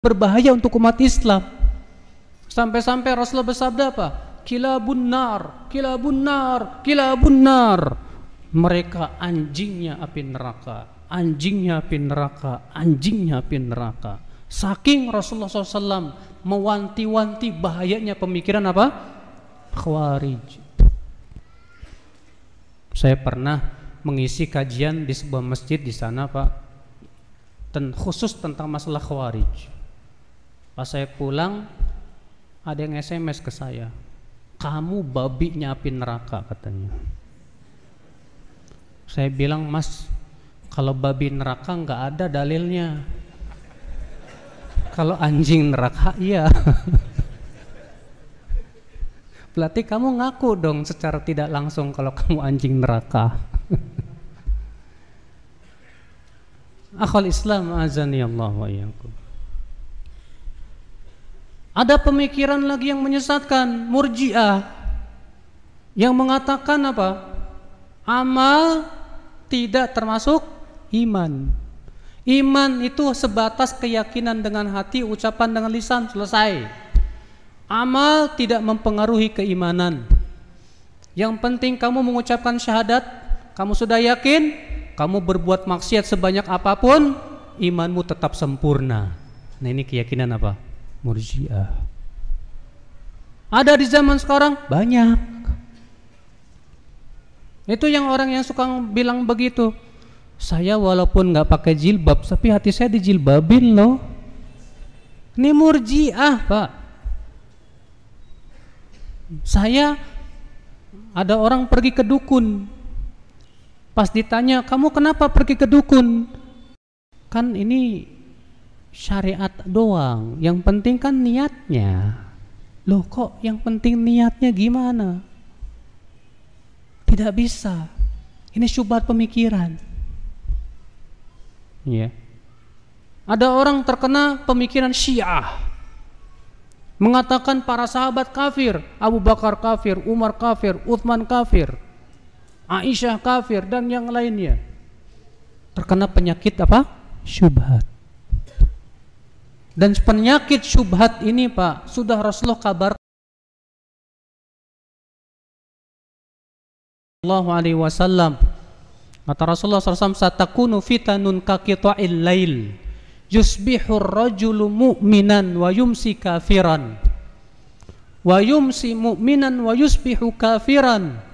berbahaya untuk umat Islam. Sampai-sampai Rasulullah bersabda apa? Kilabun nar, kilabun nar, kilabun nar. Mereka anjingnya api neraka, anjingnya api neraka, anjingnya api neraka. Saking Rasulullah SAW mewanti-wanti bahayanya pemikiran apa? Khawarij. Saya pernah mengisi kajian di sebuah masjid di sana, Pak. Khusus tentang masalah khawarij. Pas saya pulang, ada yang SMS ke saya. Kamu babi api neraka katanya. Saya bilang, Mas, kalau babi neraka nggak ada dalilnya. Kalau anjing neraka, iya. Berarti kamu ngaku dong secara tidak langsung kalau kamu anjing neraka. Akhal Islam azani Allah wa iyyakum. Ada pemikiran lagi yang menyesatkan, murjiah yang mengatakan apa? Amal tidak termasuk iman. Iman itu sebatas keyakinan dengan hati, ucapan dengan lisan, selesai. Amal tidak mempengaruhi keimanan. Yang penting kamu mengucapkan syahadat, kamu sudah yakin, kamu berbuat maksiat sebanyak apa pun, imanmu tetap sempurna. Nah ini keyakinan apa? Murjiah. Ada di zaman sekarang banyak. Itu yang orang yang suka bilang begitu. Saya walaupun nggak pakai jilbab, tapi hati saya dijilbabin loh. Ini murjiah, Pak. Saya ada orang pergi ke dukun. Pas ditanya, "Kamu kenapa pergi ke dukun?" Kan ini syariat doang. Yang penting kan niatnya. Loh kok yang penting niatnya gimana? Tidak bisa. Ini syubhat pemikiran. Ya. Ada orang terkena pemikiran Syiah. Mengatakan para sahabat kafir, Abu Bakar kafir, Umar kafir, Uthman kafir, Aisyah kafir dan yang lainnya. Terkena penyakit apa? Syubhat. Dan penyakit syubhat ini Pak, sudah Rasulullah kabar Allah alaihi wasallam. Kata Rasulullah SAW satakunu fitanun kaqita'il lail. Yusbihur rajulu mu'minan wa yumsi kafiran. Wa yumsi mu'minan wa yusbihu kafiran.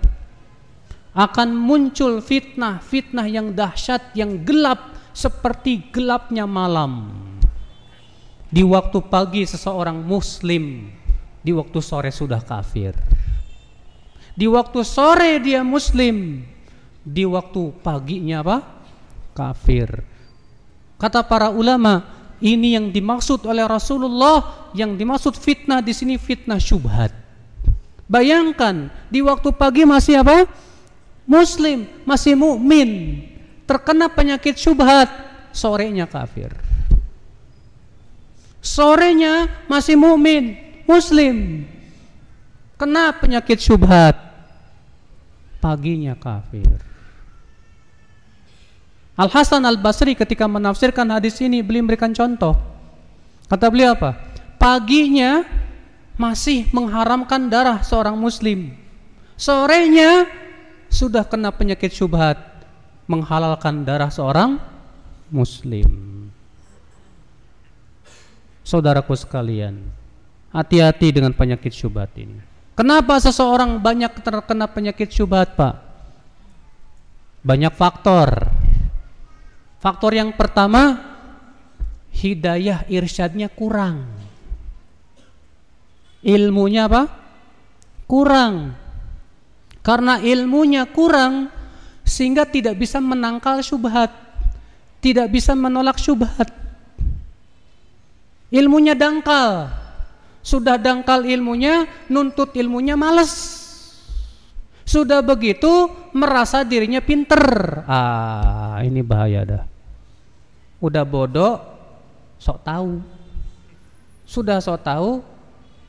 Akan muncul fitnah fitnah yang dahsyat yang gelap seperti gelapnya malam di waktu pagi seseorang muslim, di waktu sore sudah kafir. Di waktu sore dia muslim, di waktu paginya apa? Kafir. Kata para ulama, ini yang dimaksud oleh Rasulullah, yang dimaksud fitnah di sini fitnah syubhat. Bayangkan di waktu pagi masih apa? Muslim, masih mukmin, terkena penyakit syubhat, sorenya kafir. Sorenya masih mukmin, muslim. Kena penyakit syubhat. Paginya kafir. Al Hasan Al Basri ketika menafsirkan hadis ini beliau memberikan contoh. Kata beliau apa? Paginya masih mengharamkan darah seorang muslim. Sorenya sudah kena penyakit syubhat menghalalkan darah seorang muslim. Saudaraku sekalian, hati-hati dengan penyakit syubhat ini. Kenapa seseorang banyak terkena penyakit syubhat, Pak? Banyak faktor. Faktor yang pertama, hidayah irsyadnya kurang. Ilmunya apa? Kurang. Karena ilmunya kurang, sehingga tidak bisa menangkal syubhat, tidak bisa menolak syubhat. Ilmunya dangkal. Sudah dangkal ilmunya, nuntut ilmunya males. Sudah begitu merasa dirinya pinter. Ah, ini bahaya dah. Udah bodoh, sok tahu. Sudah sok tahu,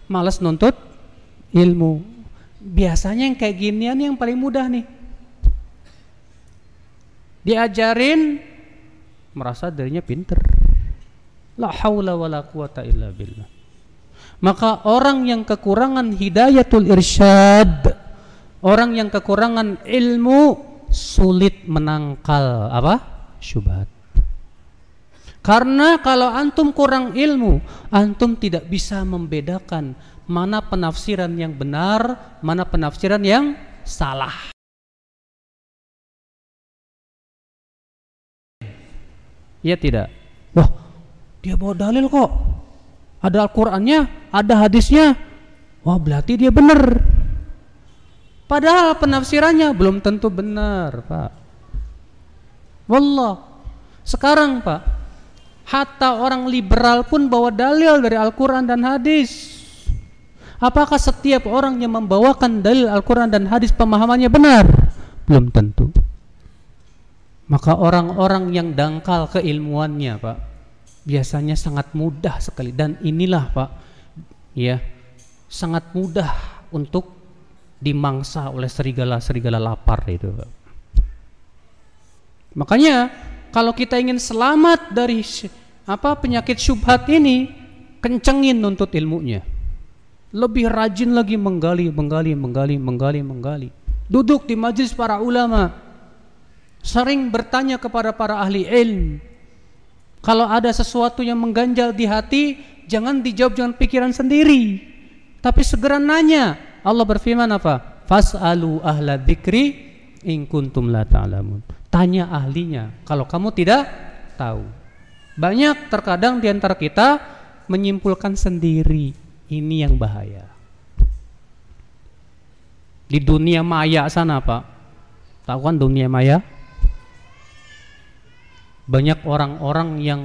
males nuntut ilmu. Biasanya yang kayak ginian yang paling mudah nih. Diajarin merasa dirinya pinter La haula wala quwata illa billah. Maka orang yang kekurangan hidayatul irsyad, orang yang kekurangan ilmu sulit menangkal apa? syubhat. Karena kalau antum kurang ilmu, antum tidak bisa membedakan mana penafsiran yang benar, mana penafsiran yang salah. Iya tidak? Wah, dia bawa dalil kok. Ada Al-Qur'annya, ada hadisnya. Wah, berarti dia benar. Padahal penafsirannya belum tentu benar, Pak. Wallah. Sekarang, Pak, hatta orang liberal pun bawa dalil dari Al-Qur'an dan hadis. Apakah setiap orang yang membawakan dalil Al-Quran dan hadis pemahamannya benar? Belum tentu. Maka orang-orang yang dangkal keilmuannya, Pak, biasanya sangat mudah sekali dan inilah, Pak, ya, sangat mudah untuk dimangsa oleh serigala-serigala lapar itu. Makanya kalau kita ingin selamat dari apa penyakit syubhat ini, kencengin nuntut ilmunya. Lebih rajin lagi menggali, menggali, menggali, menggali, menggali. Duduk di majlis para ulama, sering bertanya kepada para ahli ilmu. Kalau ada sesuatu yang mengganjal di hati, jangan dijawab dengan pikiran sendiri, tapi segera nanya. Allah berfirman apa? Fas'alu ahla dzikri in kuntum la ta'lamun. Tanya ahlinya kalau kamu tidak tahu. Banyak terkadang di antara kita menyimpulkan sendiri. Ini yang bahaya. Di dunia maya sana, Pak. Tahu kan dunia maya? Banyak orang-orang yang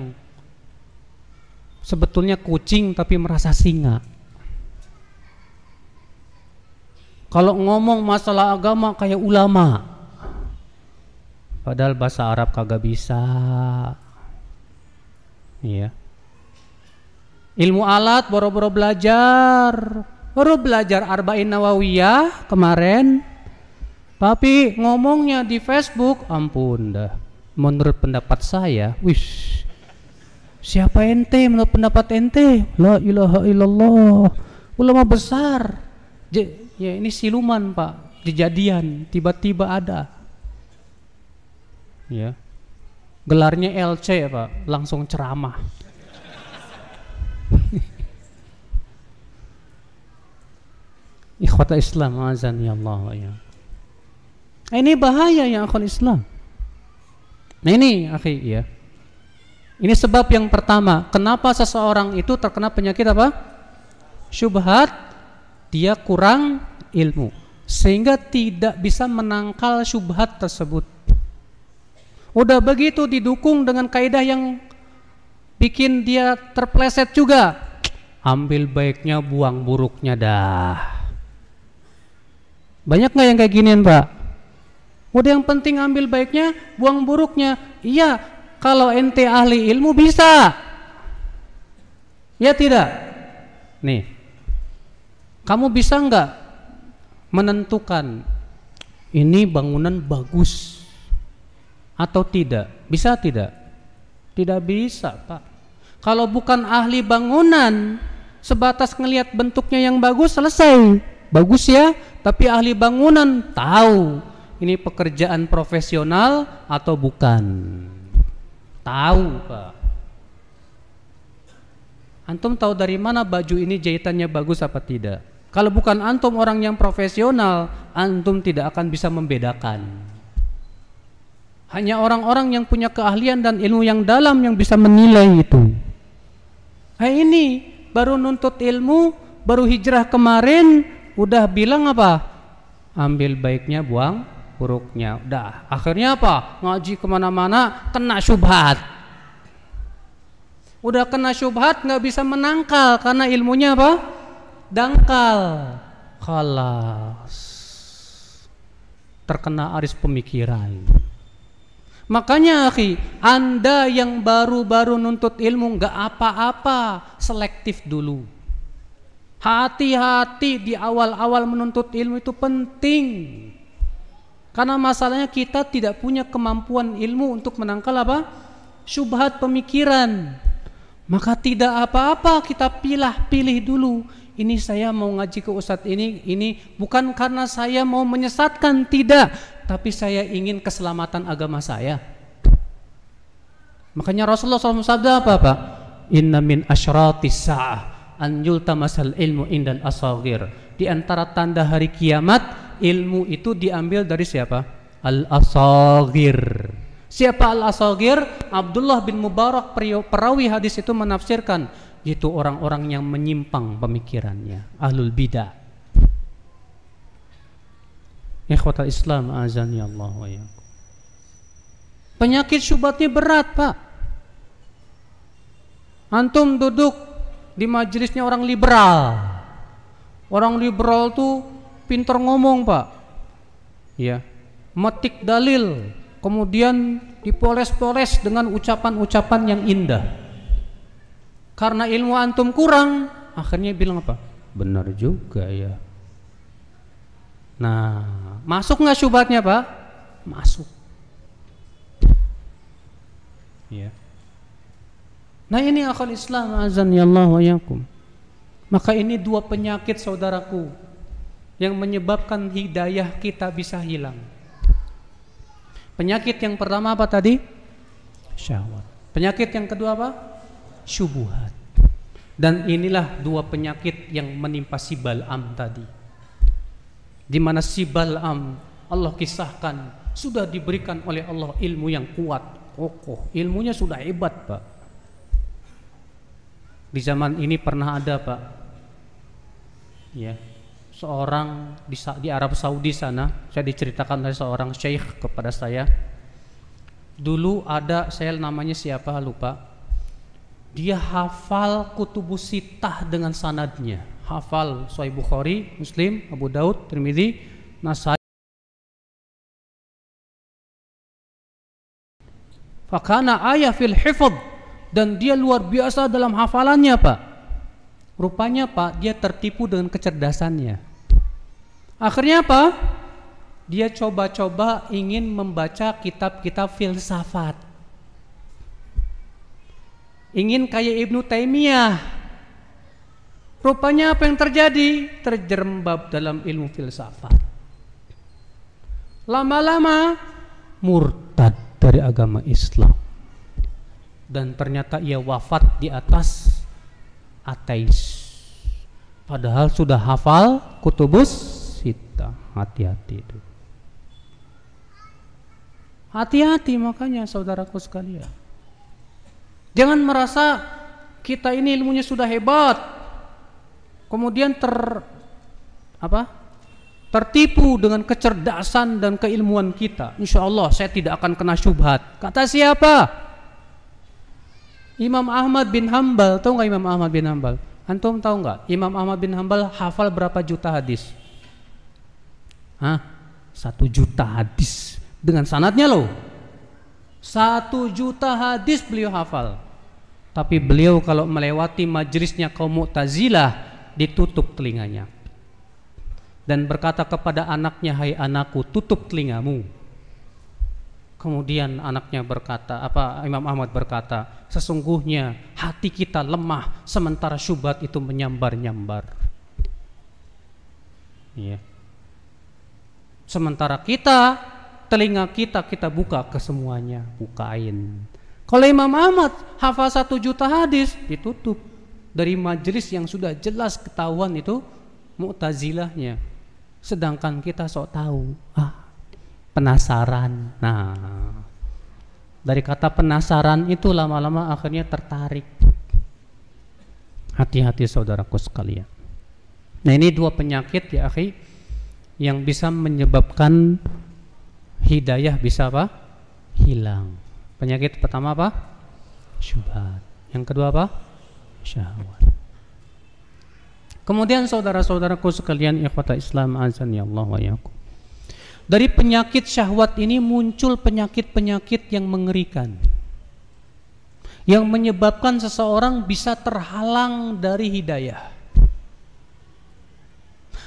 sebetulnya kucing tapi merasa singa. Kalau ngomong masalah agama kayak ulama. Padahal bahasa Arab kagak bisa. Iya. Ilmu alat boro-boro belajar. Baru belajar Arba'in Nawawiyah kemarin. Tapi ngomongnya di Facebook, ampun dah menurut pendapat saya, wish siapa ente menurut pendapat ente? La ilaha illallah. Ulama besar. J ya ini siluman, Pak. Kejadian tiba-tiba ada. Ya. Gelarnya LC ya, Pak, langsung ceramah. Ikhwata Islam azan ya Allah ya. Ini bahaya ya akhwat Islam. Nah ini akhi ya. Ini sebab yang pertama, kenapa seseorang itu terkena penyakit apa? Syubhat, dia kurang ilmu sehingga tidak bisa menangkal syubhat tersebut. Udah begitu didukung dengan kaidah yang bikin dia terpleset juga. Ambil baiknya, buang buruknya dah. Banyak nggak yang kayak ginian, Pak? Udah yang penting ambil baiknya, buang buruknya. Iya, kalau ente ahli ilmu bisa. Ya tidak? Nih. Kamu bisa nggak menentukan ini bangunan bagus atau tidak? Bisa tidak? Tidak bisa, Pak. Kalau bukan ahli bangunan, sebatas ngelihat bentuknya yang bagus selesai. Bagus ya, tapi ahli bangunan tahu ini pekerjaan profesional atau bukan? Tahu, Pak. Antum tahu dari mana baju ini jahitannya bagus apa tidak? Kalau bukan antum orang yang profesional, antum tidak akan bisa membedakan. Hanya orang-orang yang punya keahlian dan ilmu yang dalam yang bisa menilai itu. Nah ini baru nuntut ilmu, baru hijrah kemarin, udah bilang apa? Ambil baiknya, buang buruknya. Udah, akhirnya apa? Ngaji ke mana-mana kena syubhat. Udah kena syubhat nggak bisa menangkal karena ilmunya apa? Dangkal. Kalas. Terkena aris pemikiran. Makanya akhi, Anda yang baru-baru nuntut ilmu nggak apa-apa, selektif dulu. Hati-hati di awal-awal menuntut ilmu itu penting. Karena masalahnya kita tidak punya kemampuan ilmu untuk menangkal apa? Syubhat pemikiran. Maka tidak apa-apa kita pilih-pilih dulu. Ini saya mau ngaji ke ustadz ini, ini bukan karena saya mau menyesatkan, tidak. Tapi saya ingin keselamatan agama saya. Makanya Rasulullah SAW sabda apa Pak? Inna min asyratis sa'ah an yultamasal ilmu indal asagir. Di antara tanda hari kiamat, ilmu itu diambil dari siapa? Al-asagir. Siapa al-asagir? Abdullah bin Mubarak perawi hadis itu menafsirkan yaitu orang-orang yang menyimpang pemikirannya, ahlul bidah. Ikhwatal Islam azan ya Allah wa Penyakit syubhatnya berat, Pak. Antum duduk di majelisnya orang liberal. Orang liberal tuh pinter ngomong, Pak. Ya. Metik dalil, kemudian dipoles-poles dengan ucapan-ucapan yang indah. Karena ilmu antum kurang akhirnya bilang apa? Benar juga ya. Nah masuk nggak syubhatnya pak? Masuk. Ya nah ini akal Islam azan ya Allah wa yakum maka ini dua penyakit saudaraku yang menyebabkan hidayah kita bisa hilang penyakit yang pertama apa tadi syahwat penyakit yang kedua apa syubuhat. Dan inilah dua penyakit yang menimpa si Bal'am tadi. Di mana si Bal'am Allah kisahkan sudah diberikan oleh Allah ilmu yang kuat, kokoh. Ilmunya sudah hebat, Pak. Di zaman ini pernah ada, Pak. Ya. Seorang di, di Arab Saudi sana, saya diceritakan oleh seorang syekh kepada saya. Dulu ada saya namanya siapa lupa dia hafal kutubus sitah dengan sanadnya hafal Sahih Bukhari, Muslim, Abu Daud, Tirmidzi, Nasai Fakana ayah fil hifad dan dia luar biasa dalam hafalannya Pak. Rupanya Pak dia tertipu dengan kecerdasannya. Akhirnya apa? Dia coba-coba ingin membaca kitab-kitab filsafat ingin kayak Ibnu Taimiyah. Rupanya apa yang terjadi? Terjerembab dalam ilmu filsafat. Lama-lama murtad dari agama Islam. Dan ternyata ia wafat di atas ateis. Padahal sudah hafal kutubus sita. Hati-hati itu. Hati-hati makanya saudaraku sekalian. Jangan merasa kita ini ilmunya sudah hebat. Kemudian ter apa? tertipu dengan kecerdasan dan keilmuan kita. Insya Allah saya tidak akan kena syubhat. Kata siapa? Imam Ahmad bin Hambal. Tahu nggak Imam Ahmad bin Hambal? Antum tahu nggak? Imam Ahmad bin Hambal hafal berapa juta hadis? Hah? Satu juta hadis dengan sanatnya loh. Satu juta hadis beliau hafal. Tapi beliau kalau melewati majlisnya kaum Mu'tazilah ditutup telinganya. Dan berkata kepada anaknya, "Hai anakku, tutup telingamu." Kemudian anaknya berkata, apa Imam Ahmad berkata, sesungguhnya hati kita lemah sementara syubhat itu menyambar-nyambar. Iya. Sementara kita telinga kita kita buka ke semuanya, bukain. Kalau Imam Ahmad hafal satu juta hadis ditutup dari majelis yang sudah jelas ketahuan itu mu'tazilahnya. Sedangkan kita sok tahu, ah penasaran. Nah, dari kata penasaran itu lama-lama akhirnya tertarik. Hati-hati saudaraku sekalian. Nah ini dua penyakit ya akhi yang bisa menyebabkan hidayah bisa apa? Hilang. Penyakit pertama apa? Syubhat. Yang kedua apa? Syahwat. Kemudian saudara-saudaraku sekalian ikhwata Islam azan ya Allah wa yakum. Dari penyakit syahwat ini muncul penyakit-penyakit yang mengerikan. Yang menyebabkan seseorang bisa terhalang dari hidayah.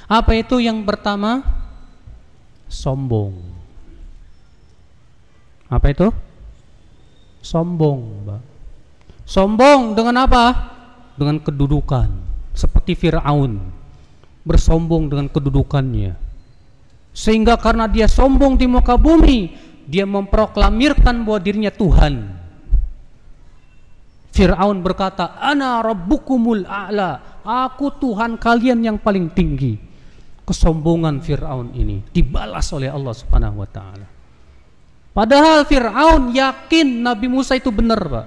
Apa itu yang pertama? Sombong. Apa itu? Sombong, Mbak. Sombong dengan apa? Dengan kedudukan. Seperti Fir'aun. Bersombong dengan kedudukannya. Sehingga karena dia sombong di muka bumi, dia memproklamirkan bahwa dirinya Tuhan. Fir'aun berkata, Ana rabbukumul a'la. Aku Tuhan kalian yang paling tinggi. Kesombongan Fir'aun ini dibalas oleh Allah subhanahu wa ta'ala. Padahal Fir'aun yakin Nabi Musa itu benar Pak.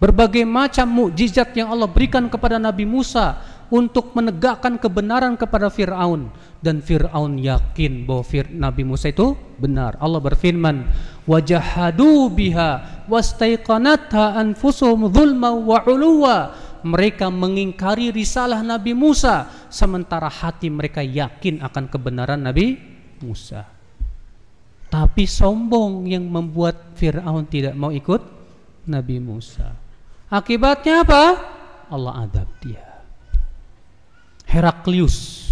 Berbagai macam mukjizat yang Allah berikan kepada Nabi Musa untuk menegakkan kebenaran kepada Fir'aun dan Fir'aun yakin bahwa Fir Nabi Musa itu benar. Allah berfirman, "Wajahadu biha wastaiqanatha anfusuhum dzulma wa 'uluwa." Mereka mengingkari risalah Nabi Musa sementara hati mereka yakin akan kebenaran Nabi Musa. Tapi sombong yang membuat Fir'aun tidak mau ikut Nabi Musa. Akibatnya apa? Allah adab dia. Heraklius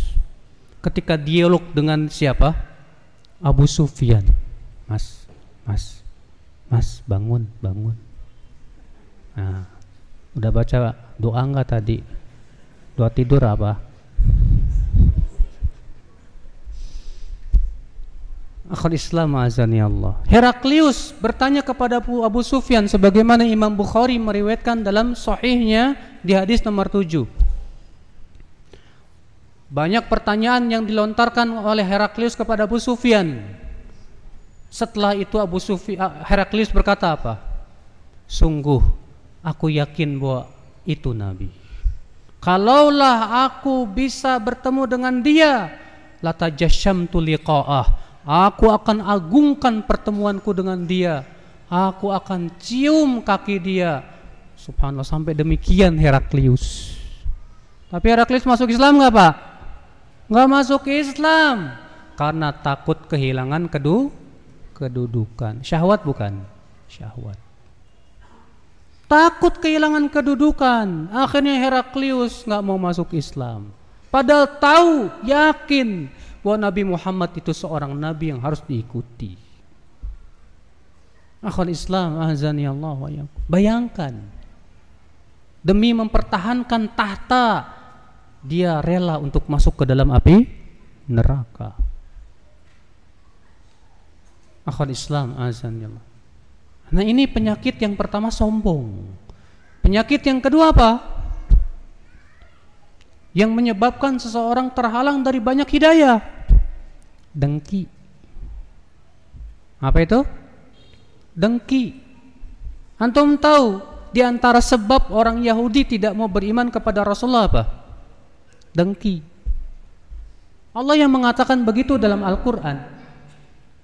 ketika dialog dengan siapa? Abu Sufyan. Mas, mas, mas bangun, bangun. Nah, udah baca doa enggak tadi? Doa tidur apa? Akhul Islam azani Allah. Heraklius bertanya kepada Abu, Abu Sufyan sebagaimana Imam Bukhari meriwayatkan dalam sahihnya di hadis nomor 7. Banyak pertanyaan yang dilontarkan oleh Heraklius kepada Abu Sufyan. Setelah itu Abu Sufyan Heraklius berkata apa? Sungguh aku yakin bahwa itu nabi. Kalaulah aku bisa bertemu dengan dia, latajashamtu liqa'ah Aku akan agungkan pertemuanku dengan dia. Aku akan cium kaki dia. Subhanallah sampai demikian Heraklius. Tapi Heraklius masuk Islam nggak pak? Nggak masuk Islam karena takut kehilangan kedu kedudukan. Syahwat bukan? Syahwat. Takut kehilangan kedudukan. Akhirnya Heraklius nggak mau masuk Islam. Padahal tahu, yakin bahwa Nabi Muhammad itu seorang nabi yang harus diikuti. Akhul Islam azani Allah Bayangkan demi mempertahankan tahta dia rela untuk masuk ke dalam api neraka. Akhul Islam azani Allah. Nah ini penyakit yang pertama sombong. Penyakit yang kedua apa? Yang menyebabkan seseorang terhalang dari banyak hidayah dengki. Apa itu? Dengki. Antum tahu di antara sebab orang Yahudi tidak mau beriman kepada Rasulullah apa? Dengki. Allah yang mengatakan begitu dalam Al-Qur'an.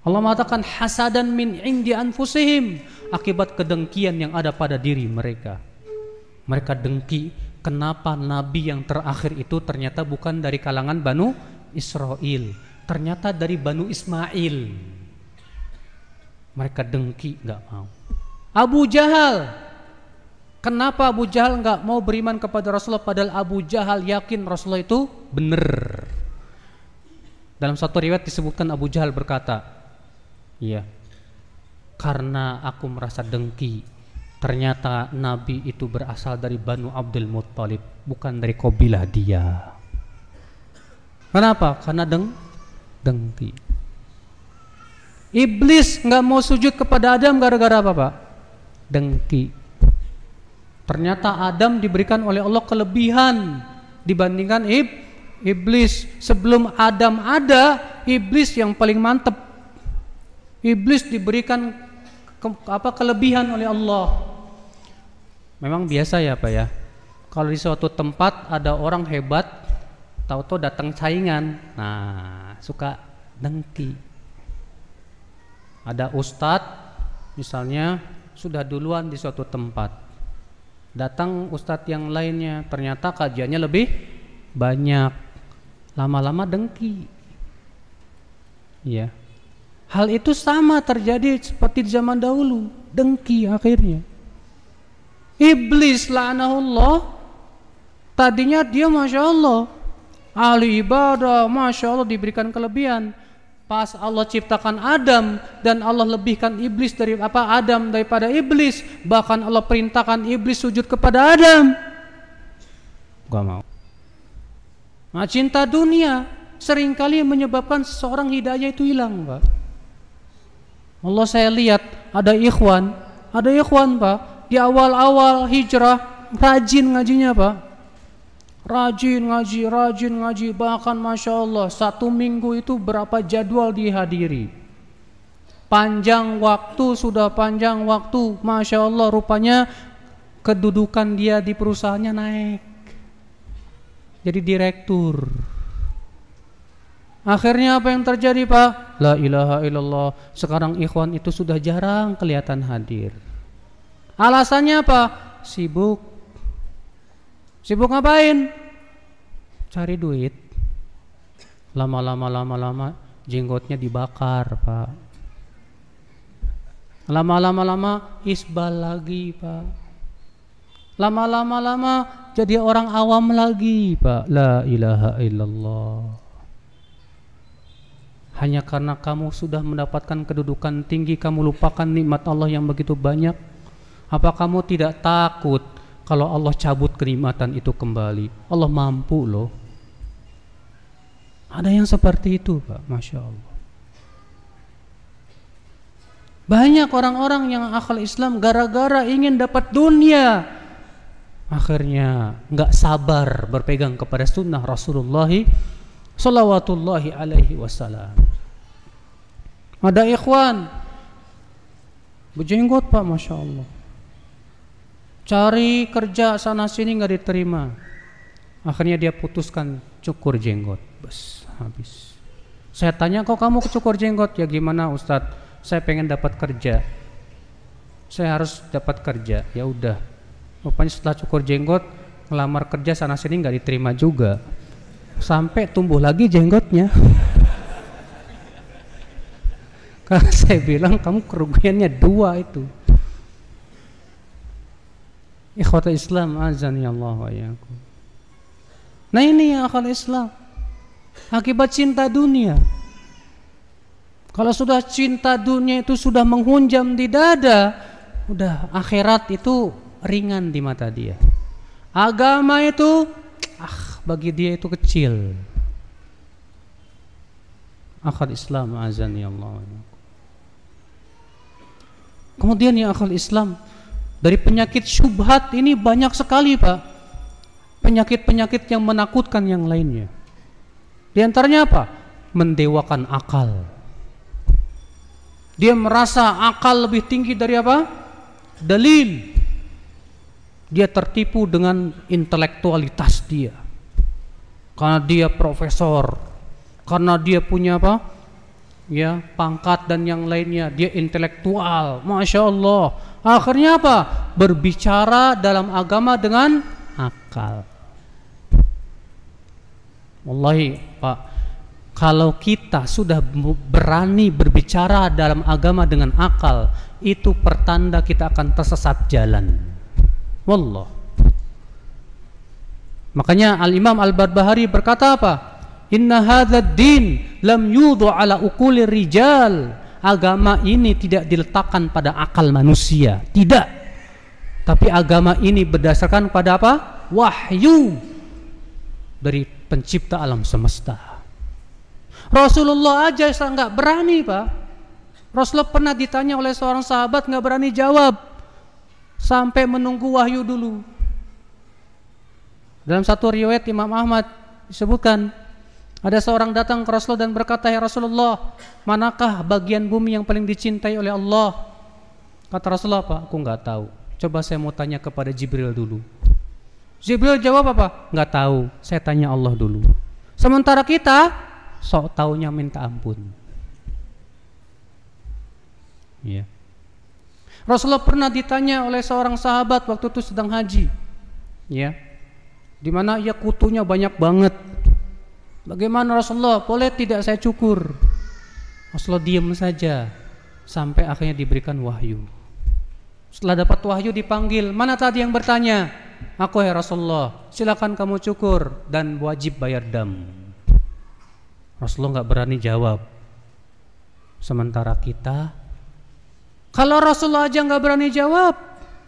Allah mengatakan hasadan min indi anfusihim. Akibat kedengkian yang ada pada diri mereka. Mereka dengki kenapa nabi yang terakhir itu ternyata bukan dari kalangan Banu Israel ternyata dari Banu Ismail. Mereka dengki nggak mau. Abu Jahal kenapa Abu Jahal nggak mau beriman kepada Rasulullah padahal Abu Jahal yakin Rasulullah itu benar? Dalam satu riwayat disebutkan Abu Jahal berkata iya karena aku merasa dengki ternyata Nabi itu berasal dari Banu Abdul Muttalib bukan dari kabilah dia kenapa? karena deng dengki. Iblis nggak mau sujud kepada Adam gara-gara apa pak? Dengki. Ternyata Adam diberikan oleh Allah kelebihan dibandingkan ib iblis. Sebelum Adam ada, iblis yang paling mantep. Iblis diberikan ke, apa kelebihan oleh Allah. Memang biasa ya pak ya. Kalau di suatu tempat ada orang hebat, tahu-tahu datang saingan. Nah, suka dengki. Ada ustadz misalnya sudah duluan di suatu tempat. Datang ustadz yang lainnya ternyata kajiannya lebih banyak. Lama-lama dengki. Ya. Hal itu sama terjadi seperti di zaman dahulu, dengki akhirnya. Iblis la'anahullah Tadinya dia Masya Allah ahli ibadah, masya Allah diberikan kelebihan. Pas Allah ciptakan Adam dan Allah lebihkan iblis dari apa Adam daripada iblis, bahkan Allah perintahkan iblis sujud kepada Adam. Gua mau. Nah, cinta dunia sering kali menyebabkan seseorang hidayah itu hilang, Pak. Allah saya lihat ada ikhwan, ada ikhwan, Pak, di awal-awal hijrah rajin ngajinya, Pak Rajin ngaji, rajin ngaji, bahkan Masya Allah satu minggu itu berapa jadwal dihadiri. Panjang waktu, sudah panjang waktu, Masya Allah rupanya kedudukan dia di perusahaannya naik. Jadi direktur. Akhirnya apa yang terjadi Pak? La ilaha illallah. Sekarang ikhwan itu sudah jarang kelihatan hadir. Alasannya apa? Sibuk Sibuk ngapain? Cari duit. Lama-lama lama-lama jenggotnya dibakar, Pak. Lama-lama lama isbal lagi, Pak. Lama-lama lama jadi orang awam lagi, Pak. La ilaha illallah. Hanya karena kamu sudah mendapatkan kedudukan tinggi, kamu lupakan nikmat Allah yang begitu banyak. Apa kamu tidak takut kalau Allah cabut kenikmatan itu kembali? Allah mampu loh. Ada yang seperti itu Pak. Masya Allah. Banyak orang-orang yang akal Islam gara-gara ingin dapat dunia. Akhirnya nggak sabar berpegang kepada sunnah Rasulullah Salawatullahi alaihi wasallam ada ikhwan. Berjenggot Pak Masya Allah. Cari kerja sana sini nggak diterima. Akhirnya dia putuskan cukur jenggot. Bes habis. Saya tanya kok kamu cukur jenggot? Ya gimana Ustadz? Saya pengen dapat kerja. Saya harus dapat kerja. Ya udah. Rupanya setelah cukur jenggot ngelamar kerja sana sini nggak diterima juga sampai tumbuh lagi jenggotnya karena saya bilang kamu kerugiannya dua itu Ikhwata Islam azan ya Allah wa. Nah ini yang akal Islam. Akibat cinta dunia. Kalau sudah cinta dunia itu sudah menghunjam di dada, udah akhirat itu ringan di mata dia. Agama itu ah bagi dia itu kecil. Akal Islam azan ya Allah. Kemudian yang akal Islam dari penyakit syubhat ini banyak sekali Pak. Penyakit-penyakit yang menakutkan yang lainnya. Di antaranya apa? Mendewakan akal. Dia merasa akal lebih tinggi dari apa? Dalil. Dia tertipu dengan intelektualitas dia. Karena dia profesor. Karena dia punya apa? ya pangkat dan yang lainnya. Dia intelektual. Masya Allah. Akhirnya apa? Berbicara dalam agama dengan akal. Wallahi Pak kalau kita sudah berani berbicara dalam agama dengan akal itu pertanda kita akan tersesat jalan. Wallah makanya Al-Imam Al-Barbahari berkata apa Inna hadzal din lam yudhu ala ukuli rijal. Agama ini tidak diletakkan pada akal manusia, tidak. Tapi agama ini berdasarkan pada apa? Wahyu dari pencipta alam semesta. Rasulullah aja nggak berani pak. Rasulullah pernah ditanya oleh seorang sahabat nggak berani jawab sampai menunggu wahyu dulu. Dalam satu riwayat Imam Ahmad disebutkan ada seorang datang ke Rasulullah dan berkata, "Ya Rasulullah, manakah bagian bumi yang paling dicintai oleh Allah?" Kata Rasulullah, "Apa? Aku nggak tahu. Coba saya mau tanya kepada Jibril dulu." Jibril jawab apa? Nggak tahu. Saya tanya Allah dulu. Sementara kita sok taunya minta ampun. Ya. Rasulullah pernah ditanya oleh seorang sahabat waktu itu sedang haji. Ya. Di mana ia kutunya banyak banget Bagaimana Rasulullah? Boleh tidak saya cukur? Rasulullah diam saja sampai akhirnya diberikan wahyu. Setelah dapat wahyu dipanggil, mana tadi yang bertanya? Aku ya Rasulullah, silakan kamu cukur dan wajib bayar dam. Rasulullah nggak berani jawab. Sementara kita, kalau Rasulullah aja nggak berani jawab,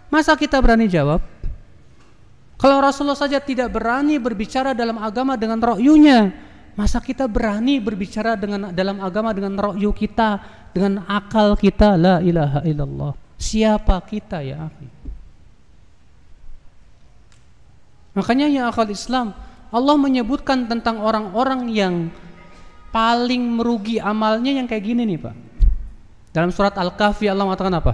masa kita berani jawab? Kalau Rasulullah saja tidak berani berbicara dalam agama dengan rokyunya, masa kita berani berbicara dengan dalam agama dengan rokyu kita, dengan akal kita? La ilaha illallah. Siapa kita ya? Makanya ya akal Islam, Allah menyebutkan tentang orang-orang yang paling merugi amalnya yang kayak gini nih Pak. Dalam surat Al-Kahfi Allah mengatakan apa?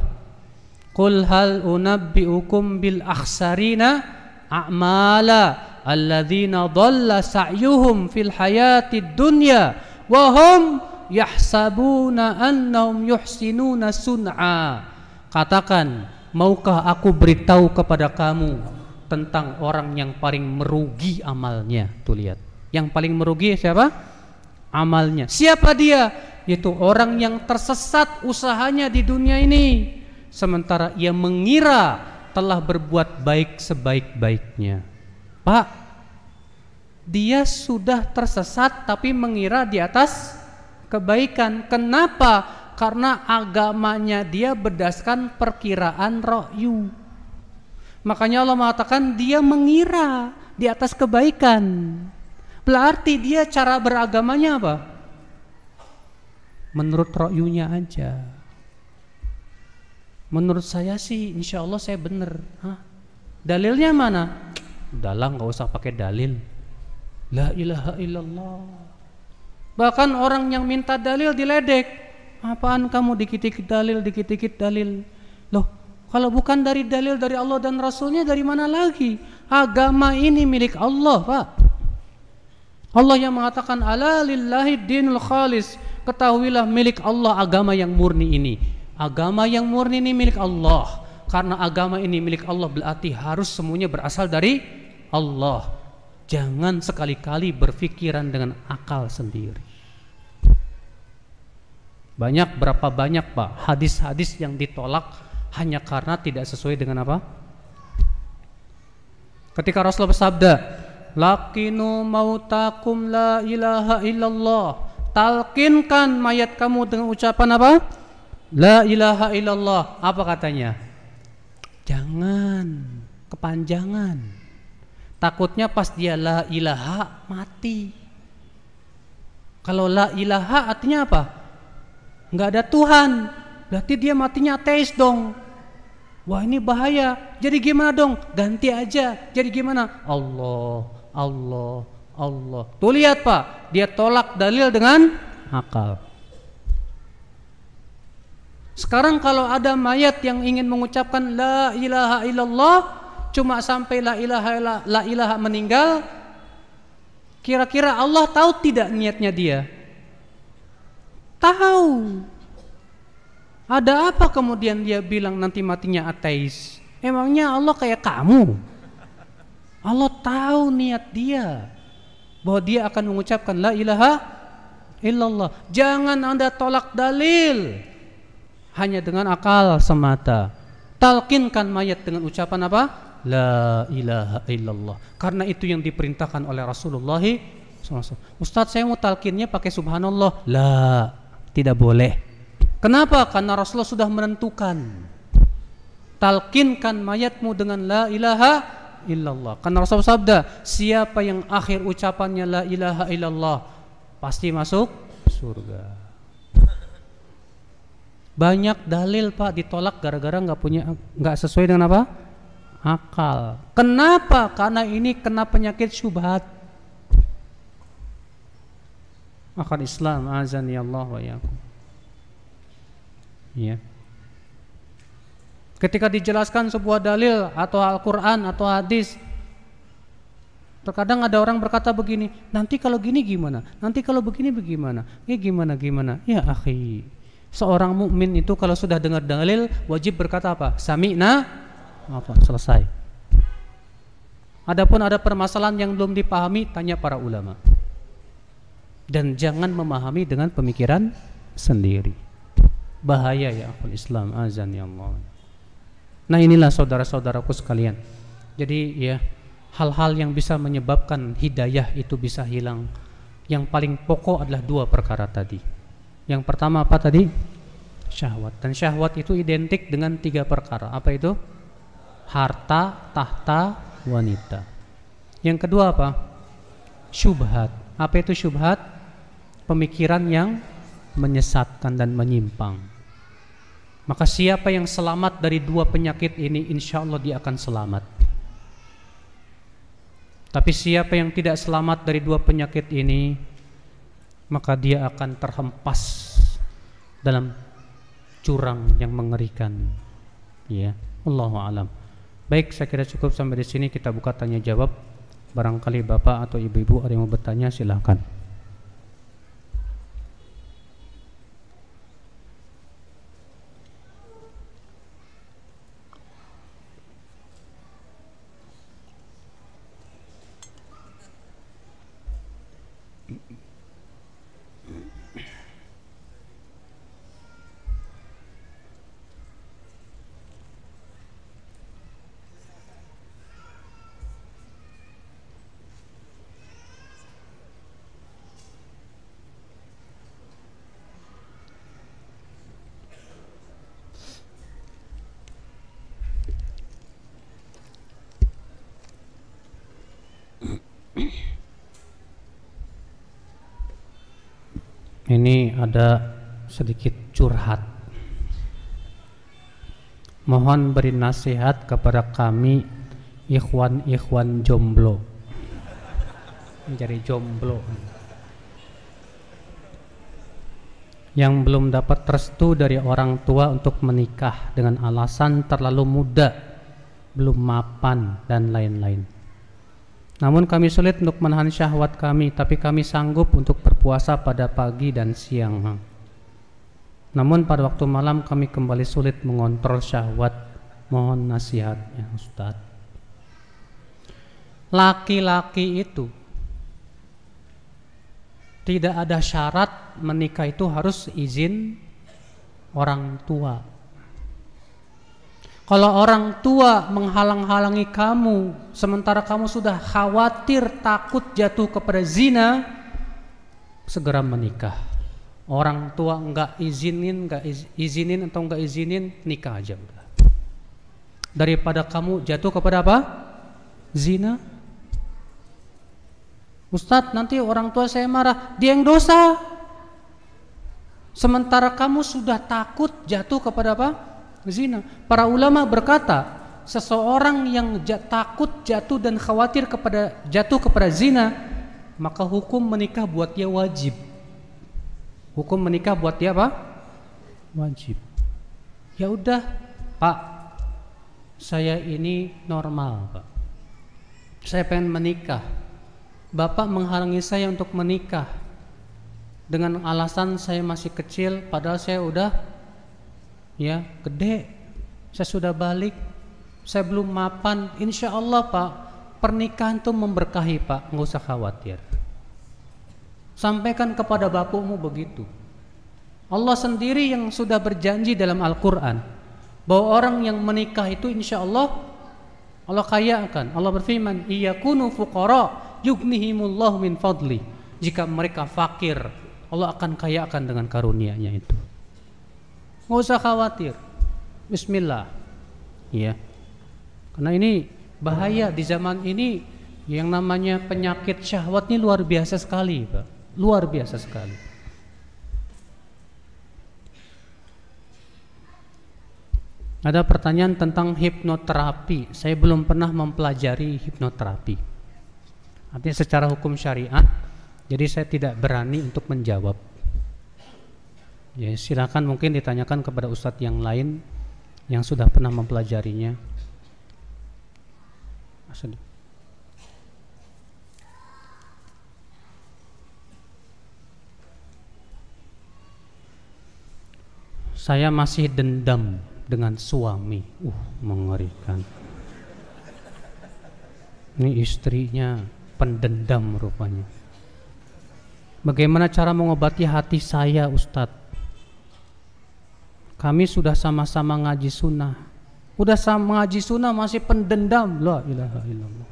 Qul hal unabbiukum bil akhsarina a'mala alladzina dhalla sa'yuhum fil hayatid dunya wa hum yahsabuna annahum yuhsinuna sun'a. Katakan, maukah aku beritahu kepada kamu tentang orang yang paling merugi amalnya? Tuh lihat. Yang paling merugi siapa? amalnya. Siapa dia? Yaitu orang yang tersesat usahanya di dunia ini sementara ia mengira telah berbuat baik sebaik-baiknya. Pak, dia sudah tersesat tapi mengira di atas kebaikan. Kenapa? Karena agamanya dia berdasarkan perkiraan ro'yu. Makanya Allah mengatakan dia mengira di atas kebaikan. Berarti dia cara beragamanya apa? Menurut rokyunya aja. Menurut saya sih insya Allah saya benar. Hah? Dalilnya mana? Dalam nggak usah pakai dalil. La ilaha illallah. Bahkan orang yang minta dalil diledek. Apaan kamu dikit-dikit dalil, dikit-dikit dalil. Loh, kalau bukan dari dalil dari Allah dan Rasulnya dari mana lagi? Agama ini milik Allah, Pak. Allah yang mengatakan ala lillahi dinul khalis. Ketahuilah milik Allah agama yang murni ini. Agama yang murni ini milik Allah. Karena agama ini milik Allah berarti harus semuanya berasal dari Allah. Jangan sekali-kali berpikiran dengan akal sendiri. Banyak berapa banyak Pak hadis-hadis yang ditolak hanya karena tidak sesuai dengan apa? Ketika Rasulullah bersabda, Lakinu mautakum la ilaha illallah. Talkinkan mayat kamu dengan ucapan apa? La ilaha illallah. Apa katanya? Jangan kepanjangan. Takutnya pas dia la ilaha mati. Kalau la ilaha artinya apa? Enggak ada Tuhan. Berarti dia matinya ateis dong. Wah ini bahaya. Jadi gimana dong? Ganti aja. Jadi gimana? Allah Allah, Allah. Tuh lihat Pak, dia tolak dalil dengan akal. Sekarang kalau ada mayat yang ingin mengucapkan la ilaha illallah cuma sampai la ilaha la ilaha meninggal kira-kira Allah tahu tidak niatnya dia? Tahu. Ada apa kemudian dia bilang nanti matinya ateis? Emangnya Allah kayak kamu? Allah tahu niat dia bahwa dia akan mengucapkan la ilaha illallah. Jangan Anda tolak dalil hanya dengan akal semata. Talkinkan mayat dengan ucapan apa? La ilaha illallah. Karena itu yang diperintahkan oleh Rasulullah SAW. Ustadz saya mau talkinnya pakai subhanallah. La, tidak boleh. Kenapa? Karena Rasulullah sudah menentukan. Talkinkan mayatmu dengan la ilaha illallah. Karena Rasul sabda, siapa yang akhir ucapannya la ilaha illallah pasti masuk surga. Banyak dalil Pak ditolak gara-gara nggak punya nggak sesuai dengan apa? Akal. Kenapa? Karena ini kena penyakit syubhat. Akal Islam azan ya Allah wa. Ya. Ketika dijelaskan sebuah dalil atau Al-Quran atau hadis Terkadang ada orang berkata begini Nanti kalau gini gimana? Nanti kalau begini bagaimana? Ya gimana gimana? Ya akhi Seorang mukmin itu kalau sudah dengar dalil Wajib berkata apa? Sami'na apa? Selesai Adapun ada permasalahan yang belum dipahami Tanya para ulama Dan jangan memahami dengan pemikiran sendiri Bahaya ya akul Islam Azan ya Allah Nah inilah saudara-saudaraku sekalian. Jadi ya hal-hal yang bisa menyebabkan hidayah itu bisa hilang. Yang paling pokok adalah dua perkara tadi. Yang pertama apa tadi? Syahwat. Dan syahwat itu identik dengan tiga perkara. Apa itu? Harta, tahta, wanita. Yang kedua apa? Syubhat. Apa itu syubhat? Pemikiran yang menyesatkan dan menyimpang. Maka siapa yang selamat dari dua penyakit ini, insya Allah dia akan selamat. Tapi siapa yang tidak selamat dari dua penyakit ini, maka dia akan terhempas dalam curang yang mengerikan. Ya, Allahu alam. Baik, saya kira cukup sampai di sini kita buka tanya jawab. Barangkali Bapak atau Ibu-ibu ada yang mau bertanya silahkan. Ini ada sedikit curhat. Mohon beri nasihat kepada kami ikhwan-ikhwan jomblo. Menjadi jomblo. Yang belum dapat restu dari orang tua untuk menikah dengan alasan terlalu muda, belum mapan dan lain-lain. Namun kami sulit untuk menahan syahwat kami, tapi kami sanggup untuk berpuasa pada pagi dan siang. Namun pada waktu malam kami kembali sulit mengontrol syahwat. Mohon nasihatnya Ustaz. Laki-laki itu tidak ada syarat menikah itu harus izin orang tua. Kalau orang tua menghalang-halangi kamu sementara kamu sudah khawatir takut jatuh kepada zina, segera menikah. Orang tua enggak izinin, enggak izinin atau enggak izinin nikah aja udah. Daripada kamu jatuh kepada apa? Zina. Ustadz nanti orang tua saya marah, dia yang dosa. Sementara kamu sudah takut jatuh kepada apa? Zina. Para ulama berkata, seseorang yang takut jatuh dan khawatir kepada jatuh kepada zina, maka hukum menikah buat dia wajib. Hukum menikah buat dia apa? Wajib. Ya udah, Pak. Saya ini normal, Pak. Saya pengen menikah. Bapak menghalangi saya untuk menikah dengan alasan saya masih kecil padahal saya udah ya gede. Saya sudah balik. Saya belum mapan. Insya Allah pak pernikahan itu memberkahi pak. Nggak usah khawatir. Sampaikan kepada bapakmu begitu. Allah sendiri yang sudah berjanji dalam Al-Quran bahwa orang yang menikah itu insya Allah Allah kaya akan Allah berfirman iyakunu fuqara yughnihimullah min fadli. Jika mereka fakir Allah akan kaya akan dengan karunia-Nya itu nggak usah khawatir Bismillah ya karena ini bahaya di zaman ini yang namanya penyakit syahwat ini luar biasa sekali Pak luar biasa sekali Ada pertanyaan tentang hipnoterapi. Saya belum pernah mempelajari hipnoterapi. Artinya secara hukum syariat, jadi saya tidak berani untuk menjawab. Ya, silakan mungkin ditanyakan kepada ustadz yang lain yang sudah pernah mempelajarinya. Saya masih dendam dengan suami. Uh, mengerikan. Ini istrinya pendendam rupanya. Bagaimana cara mengobati hati saya, Ustadz? Kami sudah sama-sama ngaji sunnah. Udah sama ngaji sunnah masih pendendam. La ilaha illallah.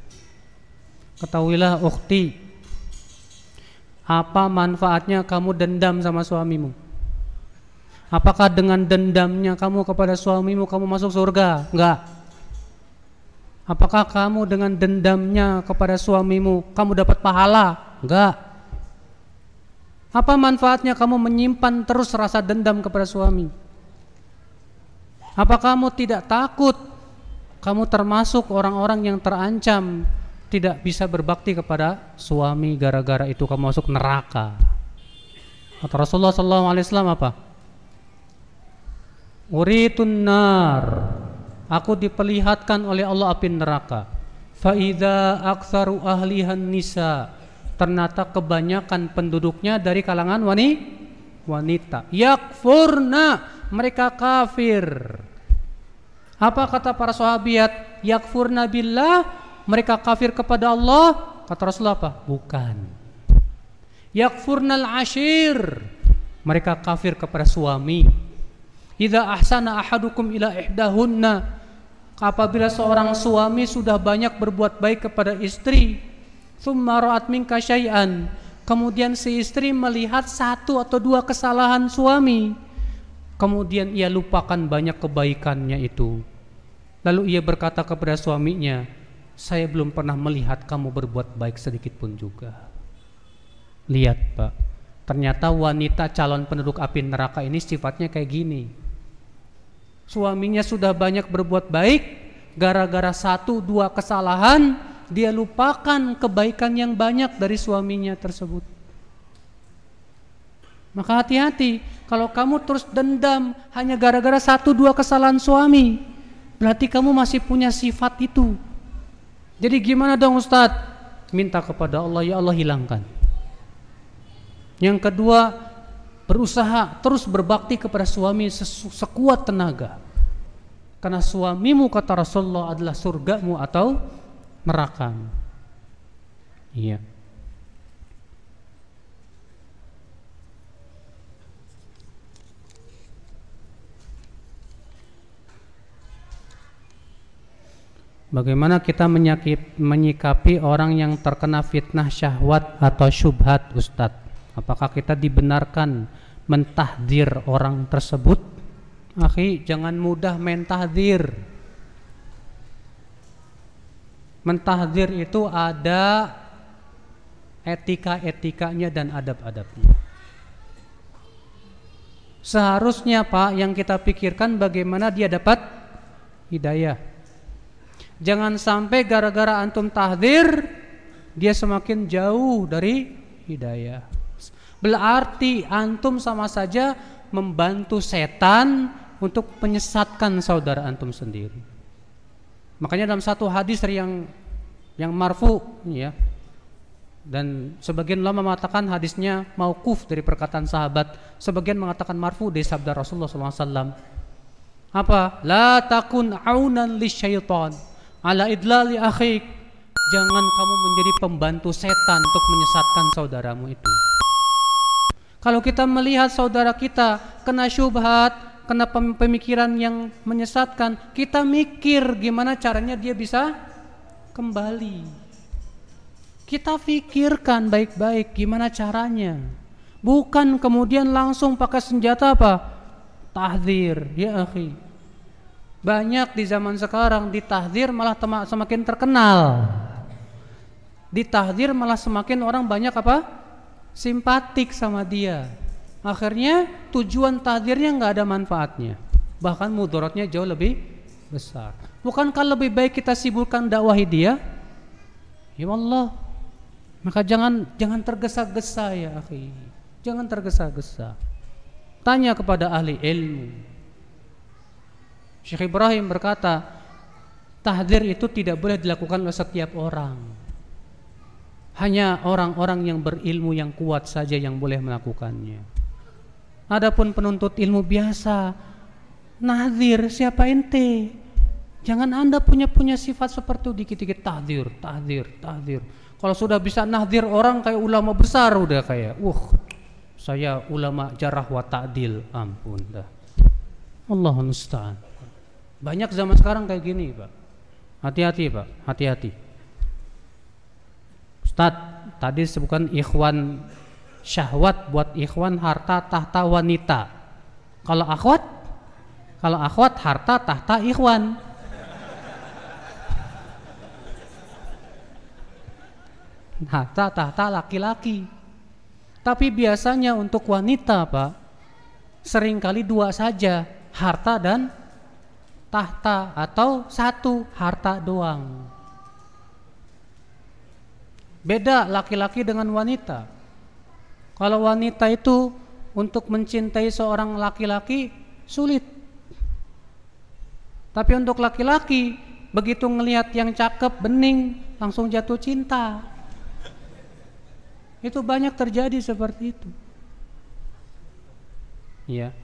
Ketahuilah ukhti. Apa manfaatnya kamu dendam sama suamimu? Apakah dengan dendamnya kamu kepada suamimu kamu masuk surga? Enggak. Apakah kamu dengan dendamnya kepada suamimu kamu dapat pahala? Enggak. Apa manfaatnya kamu menyimpan terus rasa dendam kepada suami? Apa kamu tidak takut kamu termasuk orang-orang yang terancam tidak bisa berbakti kepada suami gara-gara itu kamu masuk neraka? Kata Rasulullah SAW apa? Uritun nar Aku diperlihatkan oleh Allah api neraka Faida aksaru ahlihan nisa Ternyata kebanyakan penduduknya dari kalangan wani, wanita. Yakfurna Mereka kafir. Apa kata para sahabat Yakfurna billah Mereka kafir kepada Allah. Kata Rasulullah apa? Bukan. Yakfurnal ashir Mereka kafir kepada suami. Idza ahsana ahadukum ila ihdahunna apabila seorang suami sudah banyak berbuat baik kepada istri thumma ra'at minka syai'an kemudian si istri melihat satu atau dua kesalahan suami. Kemudian ia lupakan banyak kebaikannya itu. Lalu ia berkata kepada suaminya saya belum pernah melihat kamu berbuat baik sedikit pun juga. Lihat Pak. Ternyata wanita calon penduduk api neraka ini sifatnya kayak gini. Suaminya sudah banyak berbuat baik, gara-gara satu dua kesalahan dia lupakan kebaikan yang banyak dari suaminya tersebut. Maka hati-hati kalau kamu terus dendam hanya gara-gara satu dua kesalahan suami, berarti kamu masih punya sifat itu. Jadi gimana dong Ustadz? Minta kepada Allah, ya Allah hilangkan. Yang kedua, berusaha terus berbakti kepada suami sekuat tenaga. Karena suamimu kata Rasulullah adalah surgamu atau neraka. Iya. Bagaimana kita menyikapi orang yang terkena fitnah syahwat atau syubhat Ustadz? Apakah kita dibenarkan mentahdir orang tersebut? Akhi, jangan mudah mentahdir. Mentahdir itu ada etika-etikanya dan adab-adabnya. Seharusnya Pak yang kita pikirkan bagaimana dia dapat hidayah. Jangan sampai gara-gara antum tahdir dia semakin jauh dari hidayah. Berarti antum sama saja membantu setan untuk menyesatkan saudara antum sendiri. Makanya dalam satu hadis yang yang marfu ya dan sebagian ulama mengatakan hadisnya maukuf dari perkataan sahabat, sebagian mengatakan marfu dari sabda Rasulullah SAW. Apa? La takun aunan syaitan ala idlali akhik. Jangan kamu menjadi pembantu setan untuk menyesatkan saudaramu itu. Kalau kita melihat saudara kita kena syubhat, kena pemikiran yang menyesatkan, kita mikir gimana caranya dia bisa kembali. Kita pikirkan baik-baik gimana caranya. Bukan kemudian langsung pakai senjata apa? Tahdir, ya akhi. Banyak di zaman sekarang ditahdir malah semakin terkenal. Ditahdir malah semakin orang banyak apa? simpatik sama dia. Akhirnya tujuan tahdirnya nggak ada manfaatnya. Bahkan mudorotnya jauh lebih besar. Bukankah lebih baik kita sibukkan dakwahi dia? Ya Allah. Maka jangan jangan tergesa-gesa ya akhi. Jangan tergesa-gesa. Tanya kepada ahli ilmu. Syekh Ibrahim berkata, tahdir itu tidak boleh dilakukan oleh setiap orang. Hanya orang-orang yang berilmu yang kuat saja yang boleh melakukannya. Adapun penuntut ilmu biasa, nazir siapa ente? Jangan anda punya punya sifat seperti itu dikit-dikit tahdir, tahdir, tahdir. Kalau sudah bisa nazir orang kayak ulama besar udah kayak, uh, saya ulama jarah wa ta'dil, ampun dah. Allah musta'an. Banyak zaman sekarang kayak gini, Pak. Hati-hati, Pak. Hati-hati. Ustaz, tadi sebutkan ikhwan syahwat buat ikhwan harta tahta wanita. Kalau akhwat, kalau akhwat harta tahta ikhwan. Harta tahta laki-laki. Tapi biasanya untuk wanita, Pak, sering kali dua saja, harta dan tahta atau satu harta doang. Beda laki-laki dengan wanita. Kalau wanita itu untuk mencintai seorang laki-laki sulit. Tapi untuk laki-laki begitu ngelihat yang cakep, bening, langsung jatuh cinta. Itu banyak terjadi seperti itu. Ya.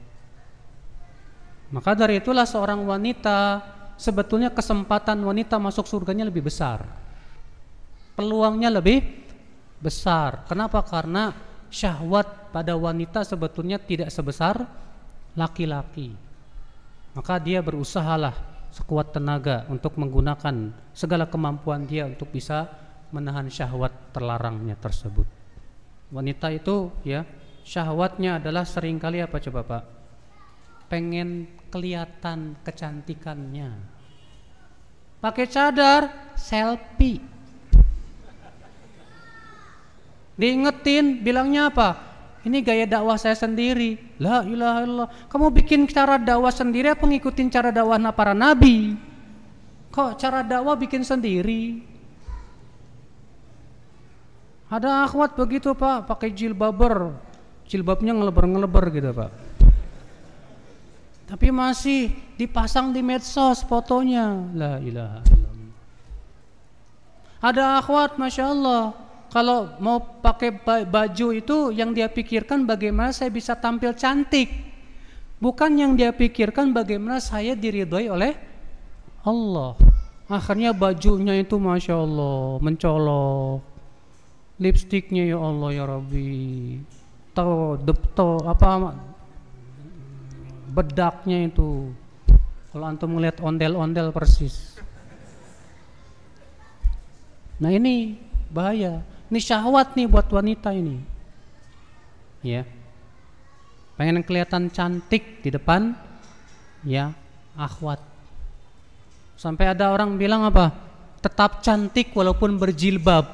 Maka dari itulah seorang wanita sebetulnya kesempatan wanita masuk surganya lebih besar. Peluangnya lebih besar. Kenapa? Karena syahwat pada wanita sebetulnya tidak sebesar laki-laki. Maka dia berusahalah sekuat tenaga untuk menggunakan segala kemampuan dia untuk bisa menahan syahwat terlarangnya tersebut. Wanita itu ya syahwatnya adalah sering kali apa coba Pak? Pengen kelihatan kecantikannya. Pakai cadar, selfie Diingetin, bilangnya apa? Ini gaya dakwah saya sendiri. La ilaha illallah. Kamu bikin cara dakwah sendiri apa ngikutin cara dakwah para nabi? Kok cara dakwah bikin sendiri? Ada akhwat begitu pak, pakai jilbaber, jilbabnya ngeleber-ngeleber gitu pak. Tapi masih dipasang di medsos fotonya. La ilaha illallah. Ada akhwat, masya Allah, kalau mau pakai baju itu yang dia pikirkan bagaimana saya bisa tampil cantik. Bukan yang dia pikirkan bagaimana saya diridhoi oleh Allah. Akhirnya bajunya itu Masya Allah mencolok. Lipstiknya ya Allah ya Rabbi. Tahu depto apa bedaknya itu. Kalau antum melihat ondel-ondel persis. Nah ini bahaya. Ini syahwat nih buat wanita ini. Ya. Pengen kelihatan cantik di depan ya akhwat. Sampai ada orang bilang apa? Tetap cantik walaupun berjilbab.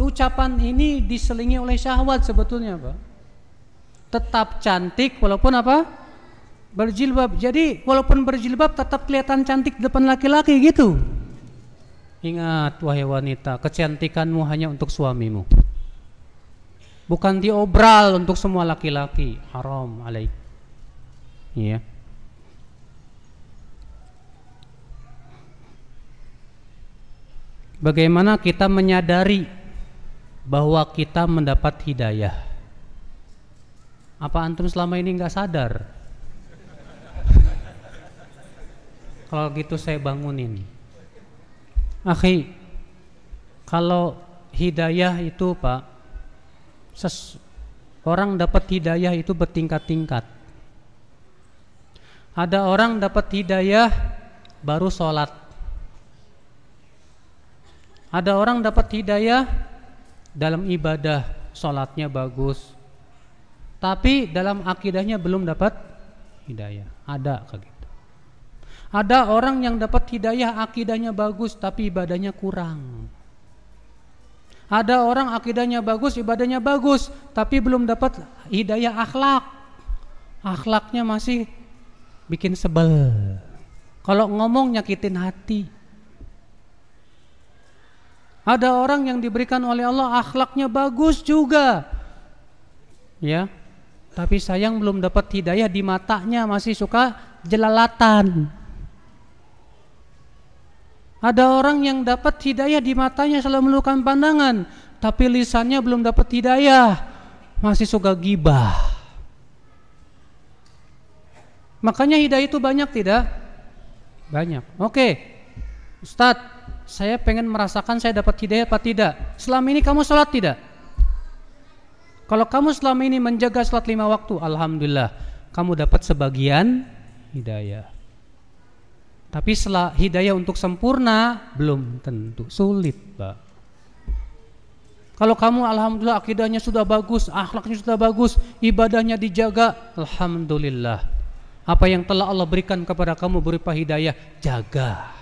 Ucapan ini diselingi oleh syahwat sebetulnya, Pak. Tetap cantik walaupun apa? Berjilbab. Jadi walaupun berjilbab tetap kelihatan cantik di depan laki-laki gitu. Ingat wahai wanita, kecantikanmu hanya untuk suamimu. Bukan diobral untuk semua laki-laki. Haram alaik. Iya. Bagaimana kita menyadari bahwa kita mendapat hidayah? Apa antum selama ini nggak sadar? Kalau gitu saya bangunin. Akhi, kalau hidayah itu Pak, ses, orang dapat hidayah itu bertingkat-tingkat. Ada orang dapat hidayah baru sholat. Ada orang dapat hidayah dalam ibadah, sholatnya bagus. Tapi dalam akidahnya belum dapat hidayah. Ada kayak gitu. Ada orang yang dapat hidayah akidahnya bagus tapi ibadahnya kurang. Ada orang akidahnya bagus, ibadahnya bagus, tapi belum dapat hidayah akhlak. Akhlaknya masih bikin sebel. Kalau ngomong nyakitin hati. Ada orang yang diberikan oleh Allah akhlaknya bagus juga. Ya. Tapi sayang belum dapat hidayah di matanya masih suka jelalatan. Ada orang yang dapat hidayah di matanya selalu melukan pandangan, tapi lisannya belum dapat hidayah, masih suka gibah. Makanya hidayah itu banyak tidak? Banyak. Oke, Ustadz, saya pengen merasakan saya dapat hidayah apa tidak? Selama ini kamu sholat tidak? Kalau kamu selama ini menjaga sholat lima waktu, Alhamdulillah, kamu dapat sebagian hidayah. Tapi setelah hidayah untuk sempurna belum tentu sulit, Pak. Kalau kamu alhamdulillah akidahnya sudah bagus, akhlaknya sudah bagus, ibadahnya dijaga, alhamdulillah. Apa yang telah Allah berikan kepada kamu berupa hidayah, jaga.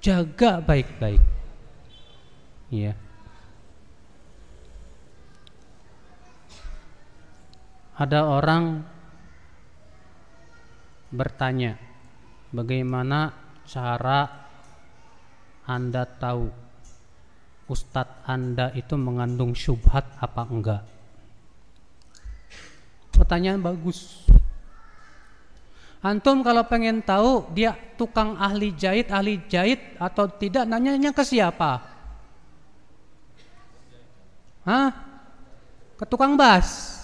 Jaga baik-baik. Ya. Ada orang bertanya, bagaimana cara Anda tahu ustadz Anda itu mengandung syubhat apa enggak? Pertanyaan bagus. Antum kalau pengen tahu dia tukang ahli jahit, ahli jahit atau tidak, nanyanya ke siapa? Hah? Ke tukang bas?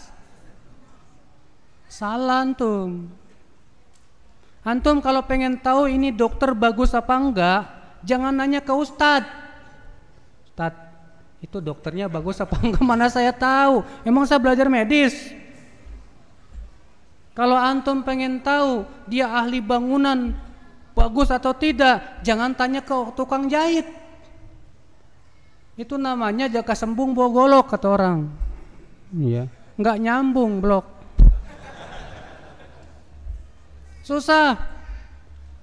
Salah antum. Antum kalau pengen tahu ini dokter bagus apa enggak, jangan nanya ke ustadz Ustaz, itu dokternya bagus apa enggak? Mana saya tahu? Emang saya belajar medis? Kalau antum pengen tahu dia ahli bangunan bagus atau tidak, jangan tanya ke tukang jahit. Itu namanya jaga sembung bogolok kata orang. Iya. Enggak nyambung blok. Susah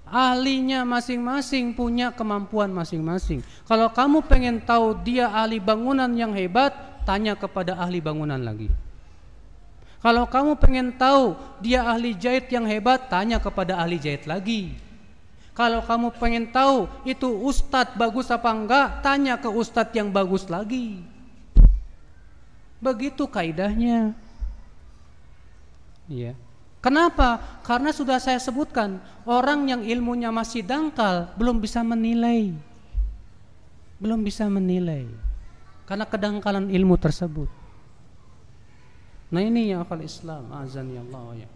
ahlinya masing-masing punya kemampuan masing-masing. Kalau kamu pengen tahu dia ahli bangunan yang hebat, tanya kepada ahli bangunan lagi. Kalau kamu pengen tahu dia ahli jahit yang hebat, tanya kepada ahli jahit lagi. Kalau kamu pengen tahu itu ustadz bagus apa enggak, tanya ke ustadz yang bagus lagi. Begitu kaidahnya. Iya. Kenapa? Karena sudah saya sebutkan, orang yang ilmunya masih dangkal belum bisa menilai. Belum bisa menilai. Karena kedangkalan ilmu tersebut. Nah ini yang akal Islam, azan ya Allah ya.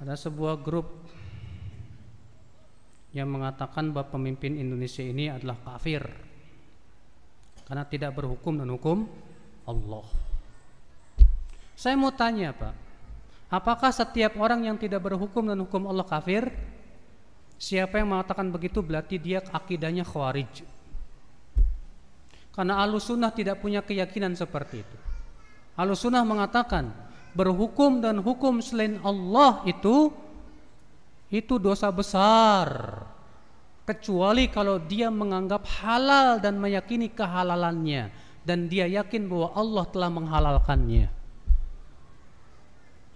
Ada sebuah grup yang mengatakan bahwa pemimpin Indonesia ini adalah kafir karena tidak berhukum dan hukum Allah. Saya mau tanya Pak, apakah setiap orang yang tidak berhukum dan hukum Allah kafir? Siapa yang mengatakan begitu berarti dia akidahnya khawarij. Karena sunnah tidak punya keyakinan seperti itu. sunnah mengatakan berhukum dan hukum selain Allah itu itu dosa besar kecuali kalau dia menganggap halal dan meyakini kehalalannya dan dia yakin bahwa Allah telah menghalalkannya.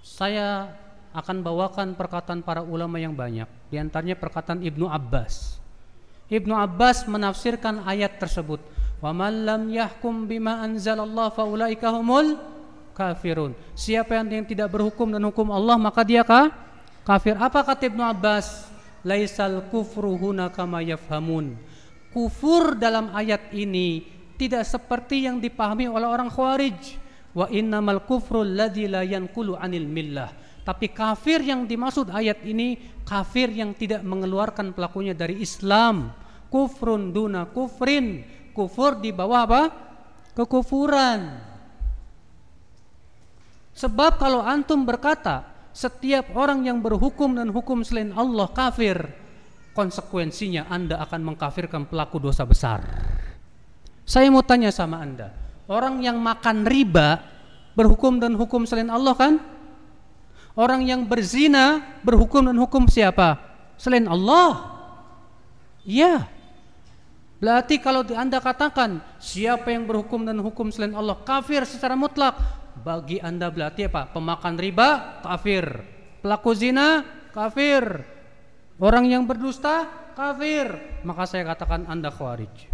Saya akan bawakan perkataan para ulama yang banyak, di antaranya perkataan Ibnu Abbas. Ibnu Abbas menafsirkan ayat tersebut, "Wa man lam yahkum bima anzalallah faulaika humul kafirun." Siapa yang tidak berhukum dan hukum Allah, maka dia kah? kafir. Apa kata Ibnu Abbas? Laisal kufru huna kama yafhamun. Kufur dalam ayat ini tidak seperti yang dipahami oleh orang Khawarij. Wa innamal kufru alladzi la yanqulu anil millah. Tapi kafir yang dimaksud ayat ini kafir yang tidak mengeluarkan pelakunya dari Islam. Kufrun duna kufrin. Kufur di bawah apa? Kekufuran. Sebab kalau antum berkata setiap orang yang berhukum dan hukum selain Allah kafir, konsekuensinya Anda akan mengkafirkan pelaku dosa besar. Saya mau tanya sama Anda, orang yang makan riba berhukum dan hukum selain Allah kan? Orang yang berzina berhukum dan hukum siapa? Selain Allah. Iya. Berarti kalau Anda katakan siapa yang berhukum dan hukum selain Allah kafir secara mutlak, bagi anda berarti apa? Pemakan riba kafir, pelaku zina kafir, orang yang berdusta kafir. Maka saya katakan anda khawarij.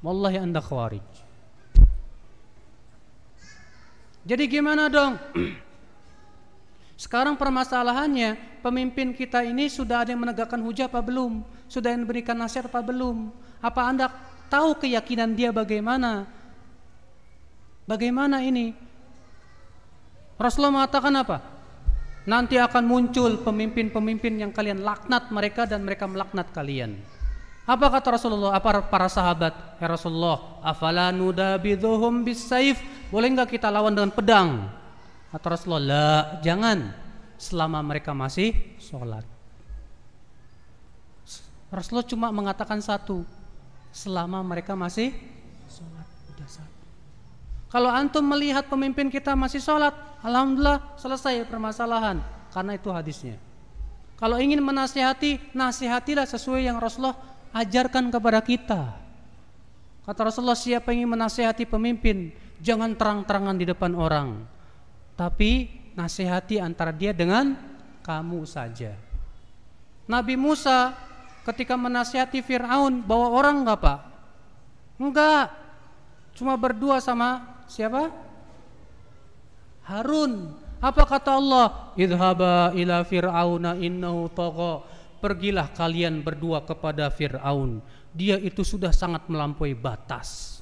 Wallahi anda khawarij. Jadi gimana dong? Sekarang permasalahannya pemimpin kita ini sudah ada yang menegakkan hujah apa belum? Sudah yang memberikan nasihat apa belum? Apa anda tahu keyakinan dia bagaimana? Bagaimana ini? Rasulullah mengatakan apa? Nanti akan muncul pemimpin-pemimpin yang kalian laknat mereka dan mereka melaknat kalian. Apa kata Rasulullah? Apa para sahabat? Ya Rasulullah, afala nudabidhuhum bisaif? Boleh enggak kita lawan dengan pedang? Kata Rasulullah, jangan. selama mereka masih sholat. Rasulullah cuma mengatakan satu, selama mereka masih sholat. Udah satu. Kalau antum melihat pemimpin kita masih sholat, alhamdulillah selesai permasalahan, karena itu hadisnya. Kalau ingin menasihati, nasihatilah sesuai yang Rasulullah ajarkan kepada kita. Kata Rasulullah, siapa ingin menasihati pemimpin, jangan terang-terangan di depan orang, tapi nasihati antara dia dengan kamu saja. Nabi Musa ketika menasihati Fir'aun bawa orang enggak pak? Enggak, cuma berdua sama siapa? Harun. Apa kata Allah? Idhaba ila fir'auna innahu tagha. Pergilah kalian berdua kepada Fir'aun. Dia itu sudah sangat melampaui batas.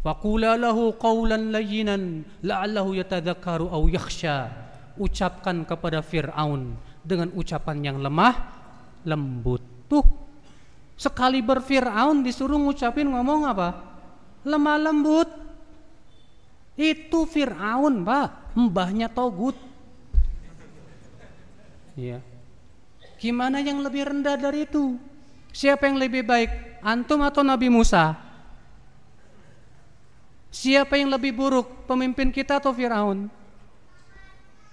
Faqula lahu qawlan layyinan la'allahu yatadzakkaru aw yakhsha. Ucapkan kepada Fir'aun dengan ucapan yang lemah lembut. Tuh, sekali berfir'aun disuruh ngucapin ngomong apa? Lemah lembut. Itu Fir'aun pak, mbahnya Togut. Iya. Gimana yang lebih rendah dari itu? Siapa yang lebih baik? Antum atau Nabi Musa? Siapa yang lebih buruk? Pemimpin kita atau Fir'aun?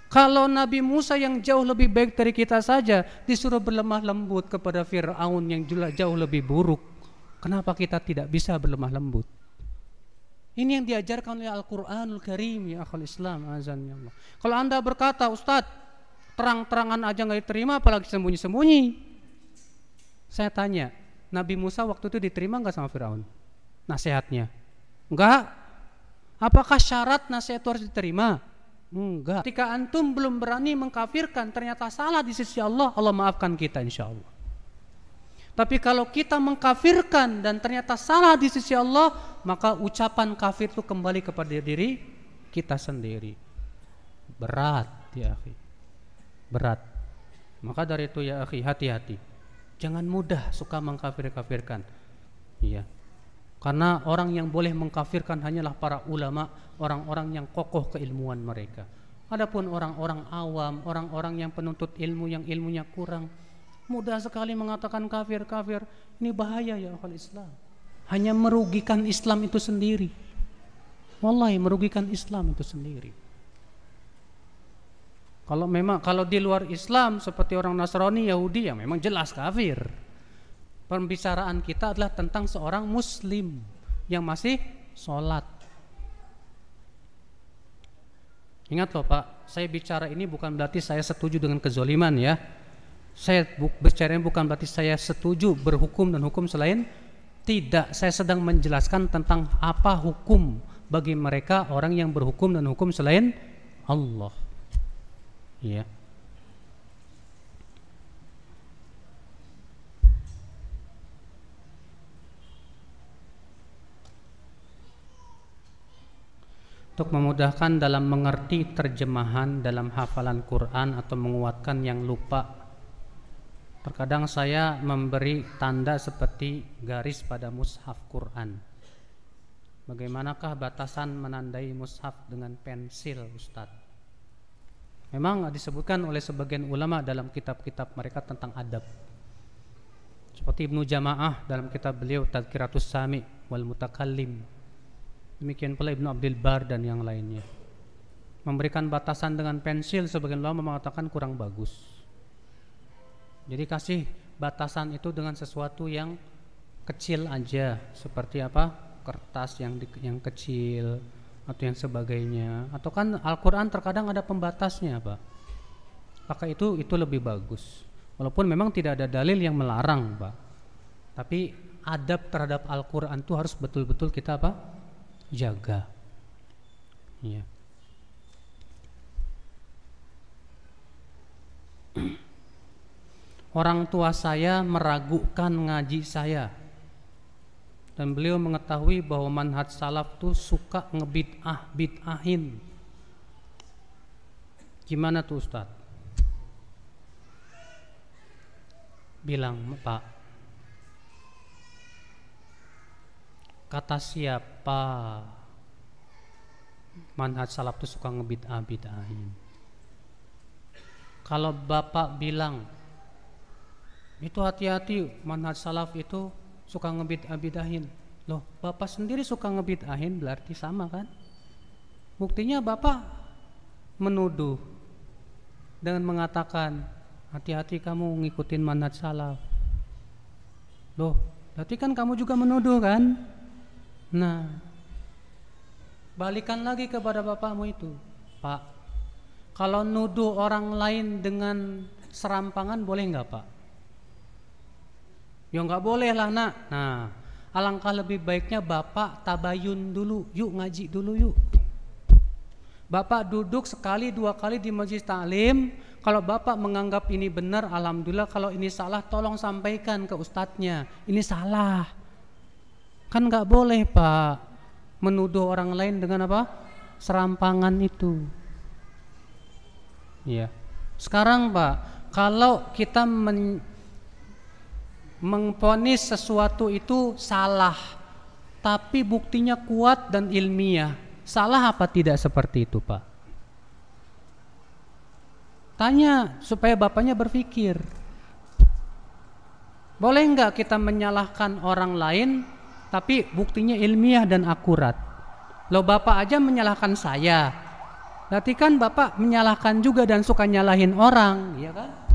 Kalau Nabi Musa yang jauh lebih baik dari kita saja disuruh berlemah lembut kepada Fir'aun yang jauh lebih buruk. Kenapa kita tidak bisa berlemah lembut? Ini yang diajarkan oleh Al-Quranul Karim ya akal Islam azan ya Allah. Kalau anda berkata Ustadz terang-terangan aja nggak diterima apalagi sembunyi-sembunyi. Saya tanya, Nabi Musa waktu itu diterima nggak sama Firaun? Nasihatnya? Enggak. Apakah syarat nasihat itu harus diterima? Enggak. Ketika antum belum berani mengkafirkan ternyata salah di sisi Allah, Allah maafkan kita insya Allah. Tapi kalau kita mengkafirkan dan ternyata salah di sisi Allah, maka ucapan kafir itu kembali kepada diri kita sendiri. Berat ya akhi. Berat. Maka dari itu ya akhi hati-hati. Jangan mudah suka mengkafir-kafirkan. Iya. Karena orang yang boleh mengkafirkan hanyalah para ulama, orang-orang yang kokoh keilmuan mereka. Adapun orang-orang awam, orang-orang yang penuntut ilmu yang ilmunya kurang, Mudah sekali mengatakan kafir, kafir. Ini bahaya ya akal Islam. Hanya merugikan Islam itu sendiri. Wallahi merugikan Islam itu sendiri. Kalau memang kalau di luar Islam seperti orang Nasrani, Yahudi ya memang jelas kafir. Pembicaraan kita adalah tentang seorang muslim yang masih sholat. Ingat loh Pak, saya bicara ini bukan berarti saya setuju dengan kezoliman ya saya bicara bukan berarti saya setuju berhukum dan hukum selain tidak. Saya sedang menjelaskan tentang apa hukum bagi mereka orang yang berhukum dan hukum selain Allah. Ya. untuk memudahkan dalam mengerti terjemahan dalam hafalan Quran atau menguatkan yang lupa Terkadang saya memberi tanda seperti garis pada mushaf Quran. Bagaimanakah batasan menandai mushaf dengan pensil Ustadz? Memang disebutkan oleh sebagian ulama dalam kitab-kitab mereka tentang adab. Seperti Ibnu Jamaah dalam kitab beliau Tadkiratus Sami wal Mutakallim. Demikian pula Ibnu Abdul Bar dan yang lainnya. Memberikan batasan dengan pensil sebagian ulama mengatakan kurang bagus. Jadi kasih batasan itu dengan sesuatu yang kecil aja, seperti apa? Kertas yang di, yang kecil atau yang sebagainya. Atau kan Al-Qur'an terkadang ada pembatasnya, Pak. Maka itu itu lebih bagus. Walaupun memang tidak ada dalil yang melarang, Pak. Tapi adab terhadap Al-Qur'an itu harus betul-betul kita apa? jaga. Iya. Orang tua saya meragukan ngaji saya. Dan beliau mengetahui bahwa manhaj salaf tuh suka ngebid'ah bid'ahin. Gimana tuh Ustaz? Bilang Pak. Kata siapa? Manhaj salaf tuh suka ngebid'ah bid'ahin. Kalau bapak bilang itu hati-hati manhaj salaf itu suka ngebit abidahin loh bapak sendiri suka ngebit ahin berarti sama kan? Buktinya bapak menuduh dengan mengatakan hati-hati kamu ngikutin manhaj salaf. Loh berarti kan kamu juga menuduh kan? Nah balikan lagi kepada bapakmu itu. Pak kalau nuduh orang lain dengan serampangan boleh nggak pak Ya nggak boleh lah nak. Nah, alangkah lebih baiknya bapak tabayun dulu, yuk ngaji dulu yuk. Bapak duduk sekali dua kali di majlis taklim. Kalau bapak menganggap ini benar, alhamdulillah. Kalau ini salah, tolong sampaikan ke ustadznya. Ini salah. Kan nggak boleh pak menuduh orang lain dengan apa? Serampangan itu. Ya. Sekarang pak, kalau kita men mengponis sesuatu itu salah tapi buktinya kuat dan ilmiah. Salah apa tidak seperti itu pak? Tanya supaya bapaknya berpikir. Boleh nggak kita menyalahkan orang lain tapi buktinya ilmiah dan akurat? Lo bapak aja menyalahkan saya. Berarti kan bapak menyalahkan juga dan suka nyalahin orang ya kan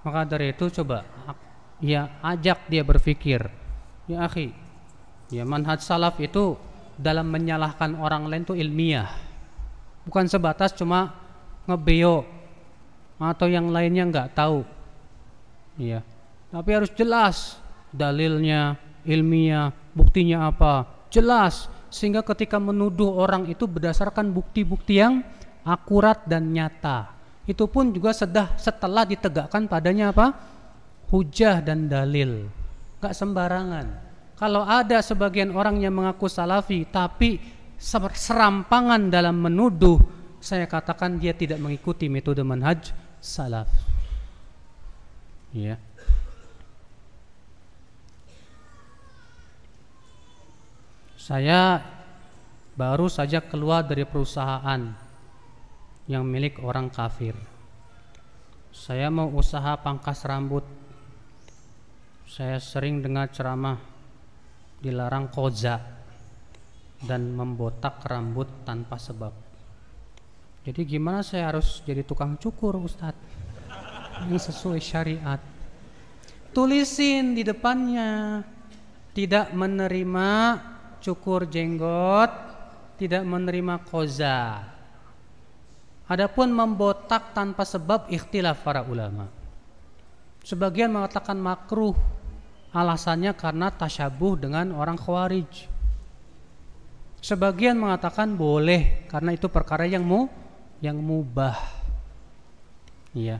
maka dari itu coba ya ajak dia berpikir. Ya akhi, ya manhaj salaf itu dalam menyalahkan orang lain itu ilmiah. Bukan sebatas cuma ngebeo atau yang lainnya nggak tahu. Ya. Tapi harus jelas dalilnya, ilmiah, buktinya apa. Jelas sehingga ketika menuduh orang itu berdasarkan bukti-bukti yang akurat dan nyata itu pun juga sedah setelah ditegakkan padanya apa? Hujah dan dalil. Gak sembarangan. Kalau ada sebagian orang yang mengaku salafi tapi serampangan dalam menuduh saya katakan dia tidak mengikuti metode manhaj salaf. Ya. Saya baru saja keluar dari perusahaan yang milik orang kafir. Saya mau usaha pangkas rambut. Saya sering dengar ceramah dilarang koza dan membotak rambut tanpa sebab. Jadi gimana saya harus jadi tukang cukur Ustadz? Yang sesuai syariat. Tulisin di depannya tidak menerima cukur jenggot, tidak menerima koza. Adapun membotak tanpa sebab ikhtilaf para ulama. Sebagian mengatakan makruh alasannya karena tasyabuh dengan orang khawarij. Sebagian mengatakan boleh karena itu perkara yang mu yang mubah. Iya.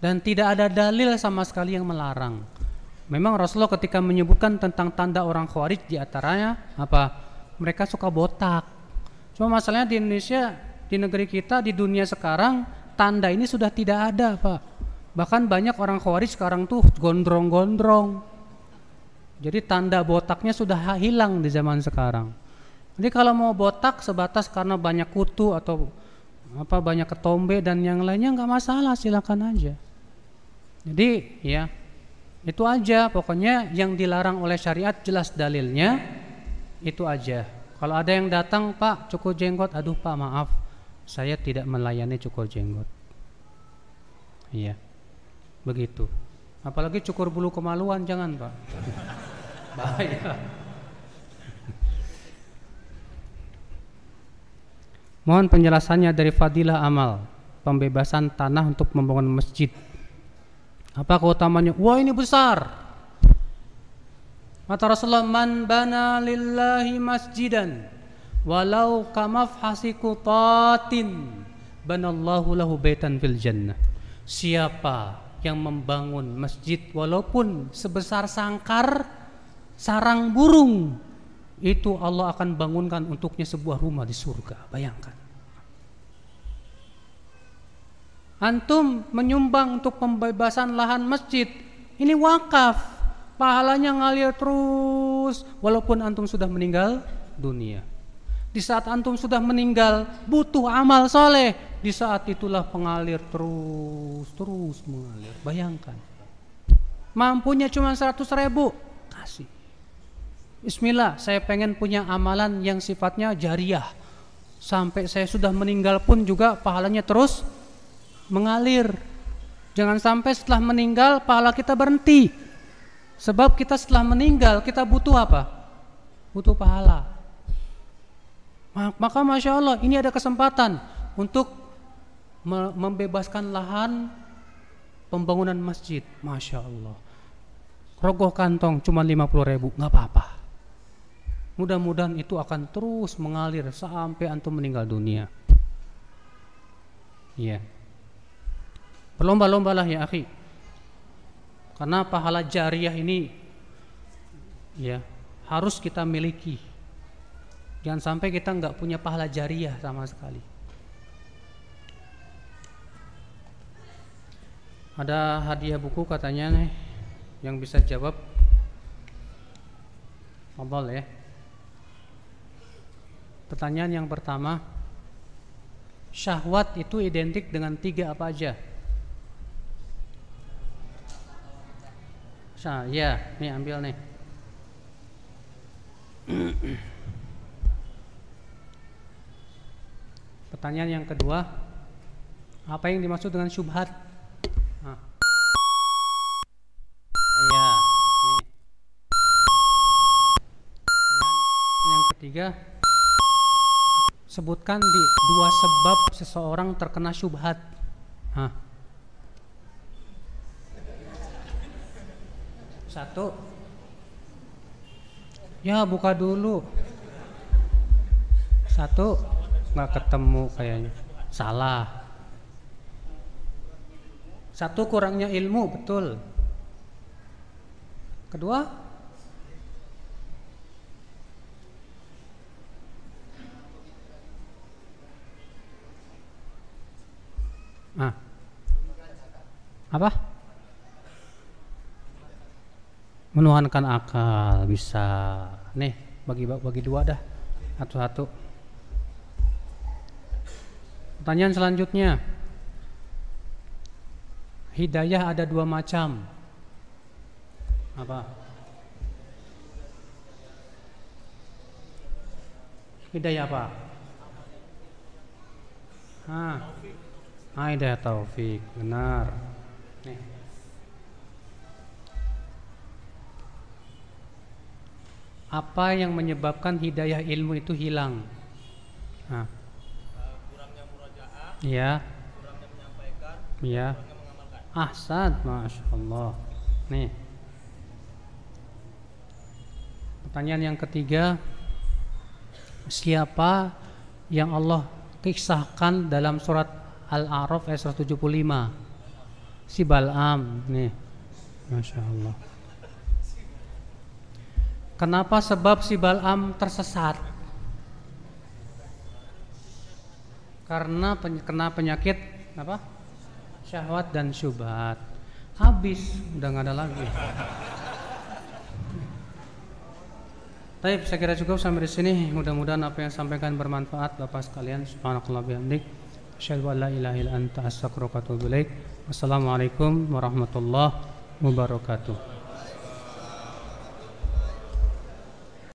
Dan tidak ada dalil sama sekali yang melarang. Memang Rasulullah ketika menyebutkan tentang tanda orang khawarij di antaranya apa? Mereka suka botak. Cuma masalahnya di Indonesia di negeri kita di dunia sekarang tanda ini sudah tidak ada pak. Bahkan banyak orang khawarij sekarang tuh gondrong-gondrong. Jadi tanda botaknya sudah hilang di zaman sekarang. Jadi kalau mau botak sebatas karena banyak kutu atau apa banyak ketombe dan yang lainnya nggak masalah silakan aja. Jadi ya itu aja. Pokoknya yang dilarang oleh syariat jelas dalilnya itu aja. Kalau ada yang datang pak cukup jenggot aduh pak maaf saya tidak melayani cukur jenggot. Iya. Begitu. Apalagi cukur bulu kemaluan jangan, Pak. Bahaya. Mohon penjelasannya dari Fadilah Amal, pembebasan tanah untuk membangun masjid. Apa keutamanya? Wah, ini besar. Kata Rasulullah, "Man bana lillahi masjidan walau kamafhasi kutatin banallahu lahu baitan fil jannah. Siapa yang membangun masjid walaupun sebesar sangkar sarang burung itu Allah akan bangunkan untuknya sebuah rumah di surga. Bayangkan. Antum menyumbang untuk pembebasan lahan masjid ini wakaf. Pahalanya ngalir terus walaupun antum sudah meninggal dunia di saat antum sudah meninggal butuh amal soleh Di saat itulah pengalir terus terus mengalir. Bayangkan. Mampunya cuma 100 ribu, kasih. Bismillah, saya pengen punya amalan yang sifatnya jariah. Sampai saya sudah meninggal pun juga pahalanya terus mengalir. Jangan sampai setelah meninggal pahala kita berhenti. Sebab kita setelah meninggal kita butuh apa? Butuh pahala. Maka masya Allah ini ada kesempatan untuk membebaskan lahan pembangunan masjid. Masya Allah. Rogoh kantong cuma 50 ribu, nggak apa-apa. Mudah-mudahan itu akan terus mengalir sampai antum meninggal dunia. Iya. Berlomba-lombalah ya akhi. Karena pahala jariah ini ya harus kita miliki. Jangan sampai kita nggak punya pahala jariah sama sekali. Ada hadiah buku katanya nih yang bisa jawab. Ngobrol ya. Pertanyaan yang pertama, syahwat itu identik dengan tiga apa aja? Syah, ya, nih ambil nih. Pertanyaan yang kedua, apa yang dimaksud dengan syubhat? Nah. Ya, nih. Yang, ketiga, sebutkan di dua sebab seseorang terkena syubhat. Hah. Satu. Ya buka dulu. Satu nggak ketemu kayaknya. Salah. Satu kurangnya ilmu betul. Kedua? Ah. Apa? Menuhankan akal bisa. Nih bagi bagi dua dah. Satu-satu Pertanyaan selanjutnya. Hidayah ada dua macam. Apa? Hidayah apa? Ah, ah hidayah taufik, benar. Nih. Apa yang menyebabkan hidayah ilmu itu hilang? Nah, Iya. Iya. Ahsan, masya Allah. Nih. Pertanyaan yang ketiga, siapa yang Allah kisahkan dalam surat Al-A'raf ayat 175? Si Bal'am, nih. Masya Allah. Kenapa sebab si Bal'am tersesat? Karena kena penyakit apa syahwat dan syubhat habis udah nggak ada lagi Taib, saya kira cukup sampai di sini. Mudah-mudahan apa yang sampaikan bermanfaat Bapak sekalian. Subhanakallah bihamdik. Asyhadu an la ilaha illa anta astaghfiruka wa atubu ilaik. Wassalamualaikum warahmatullahi wabarakatuh.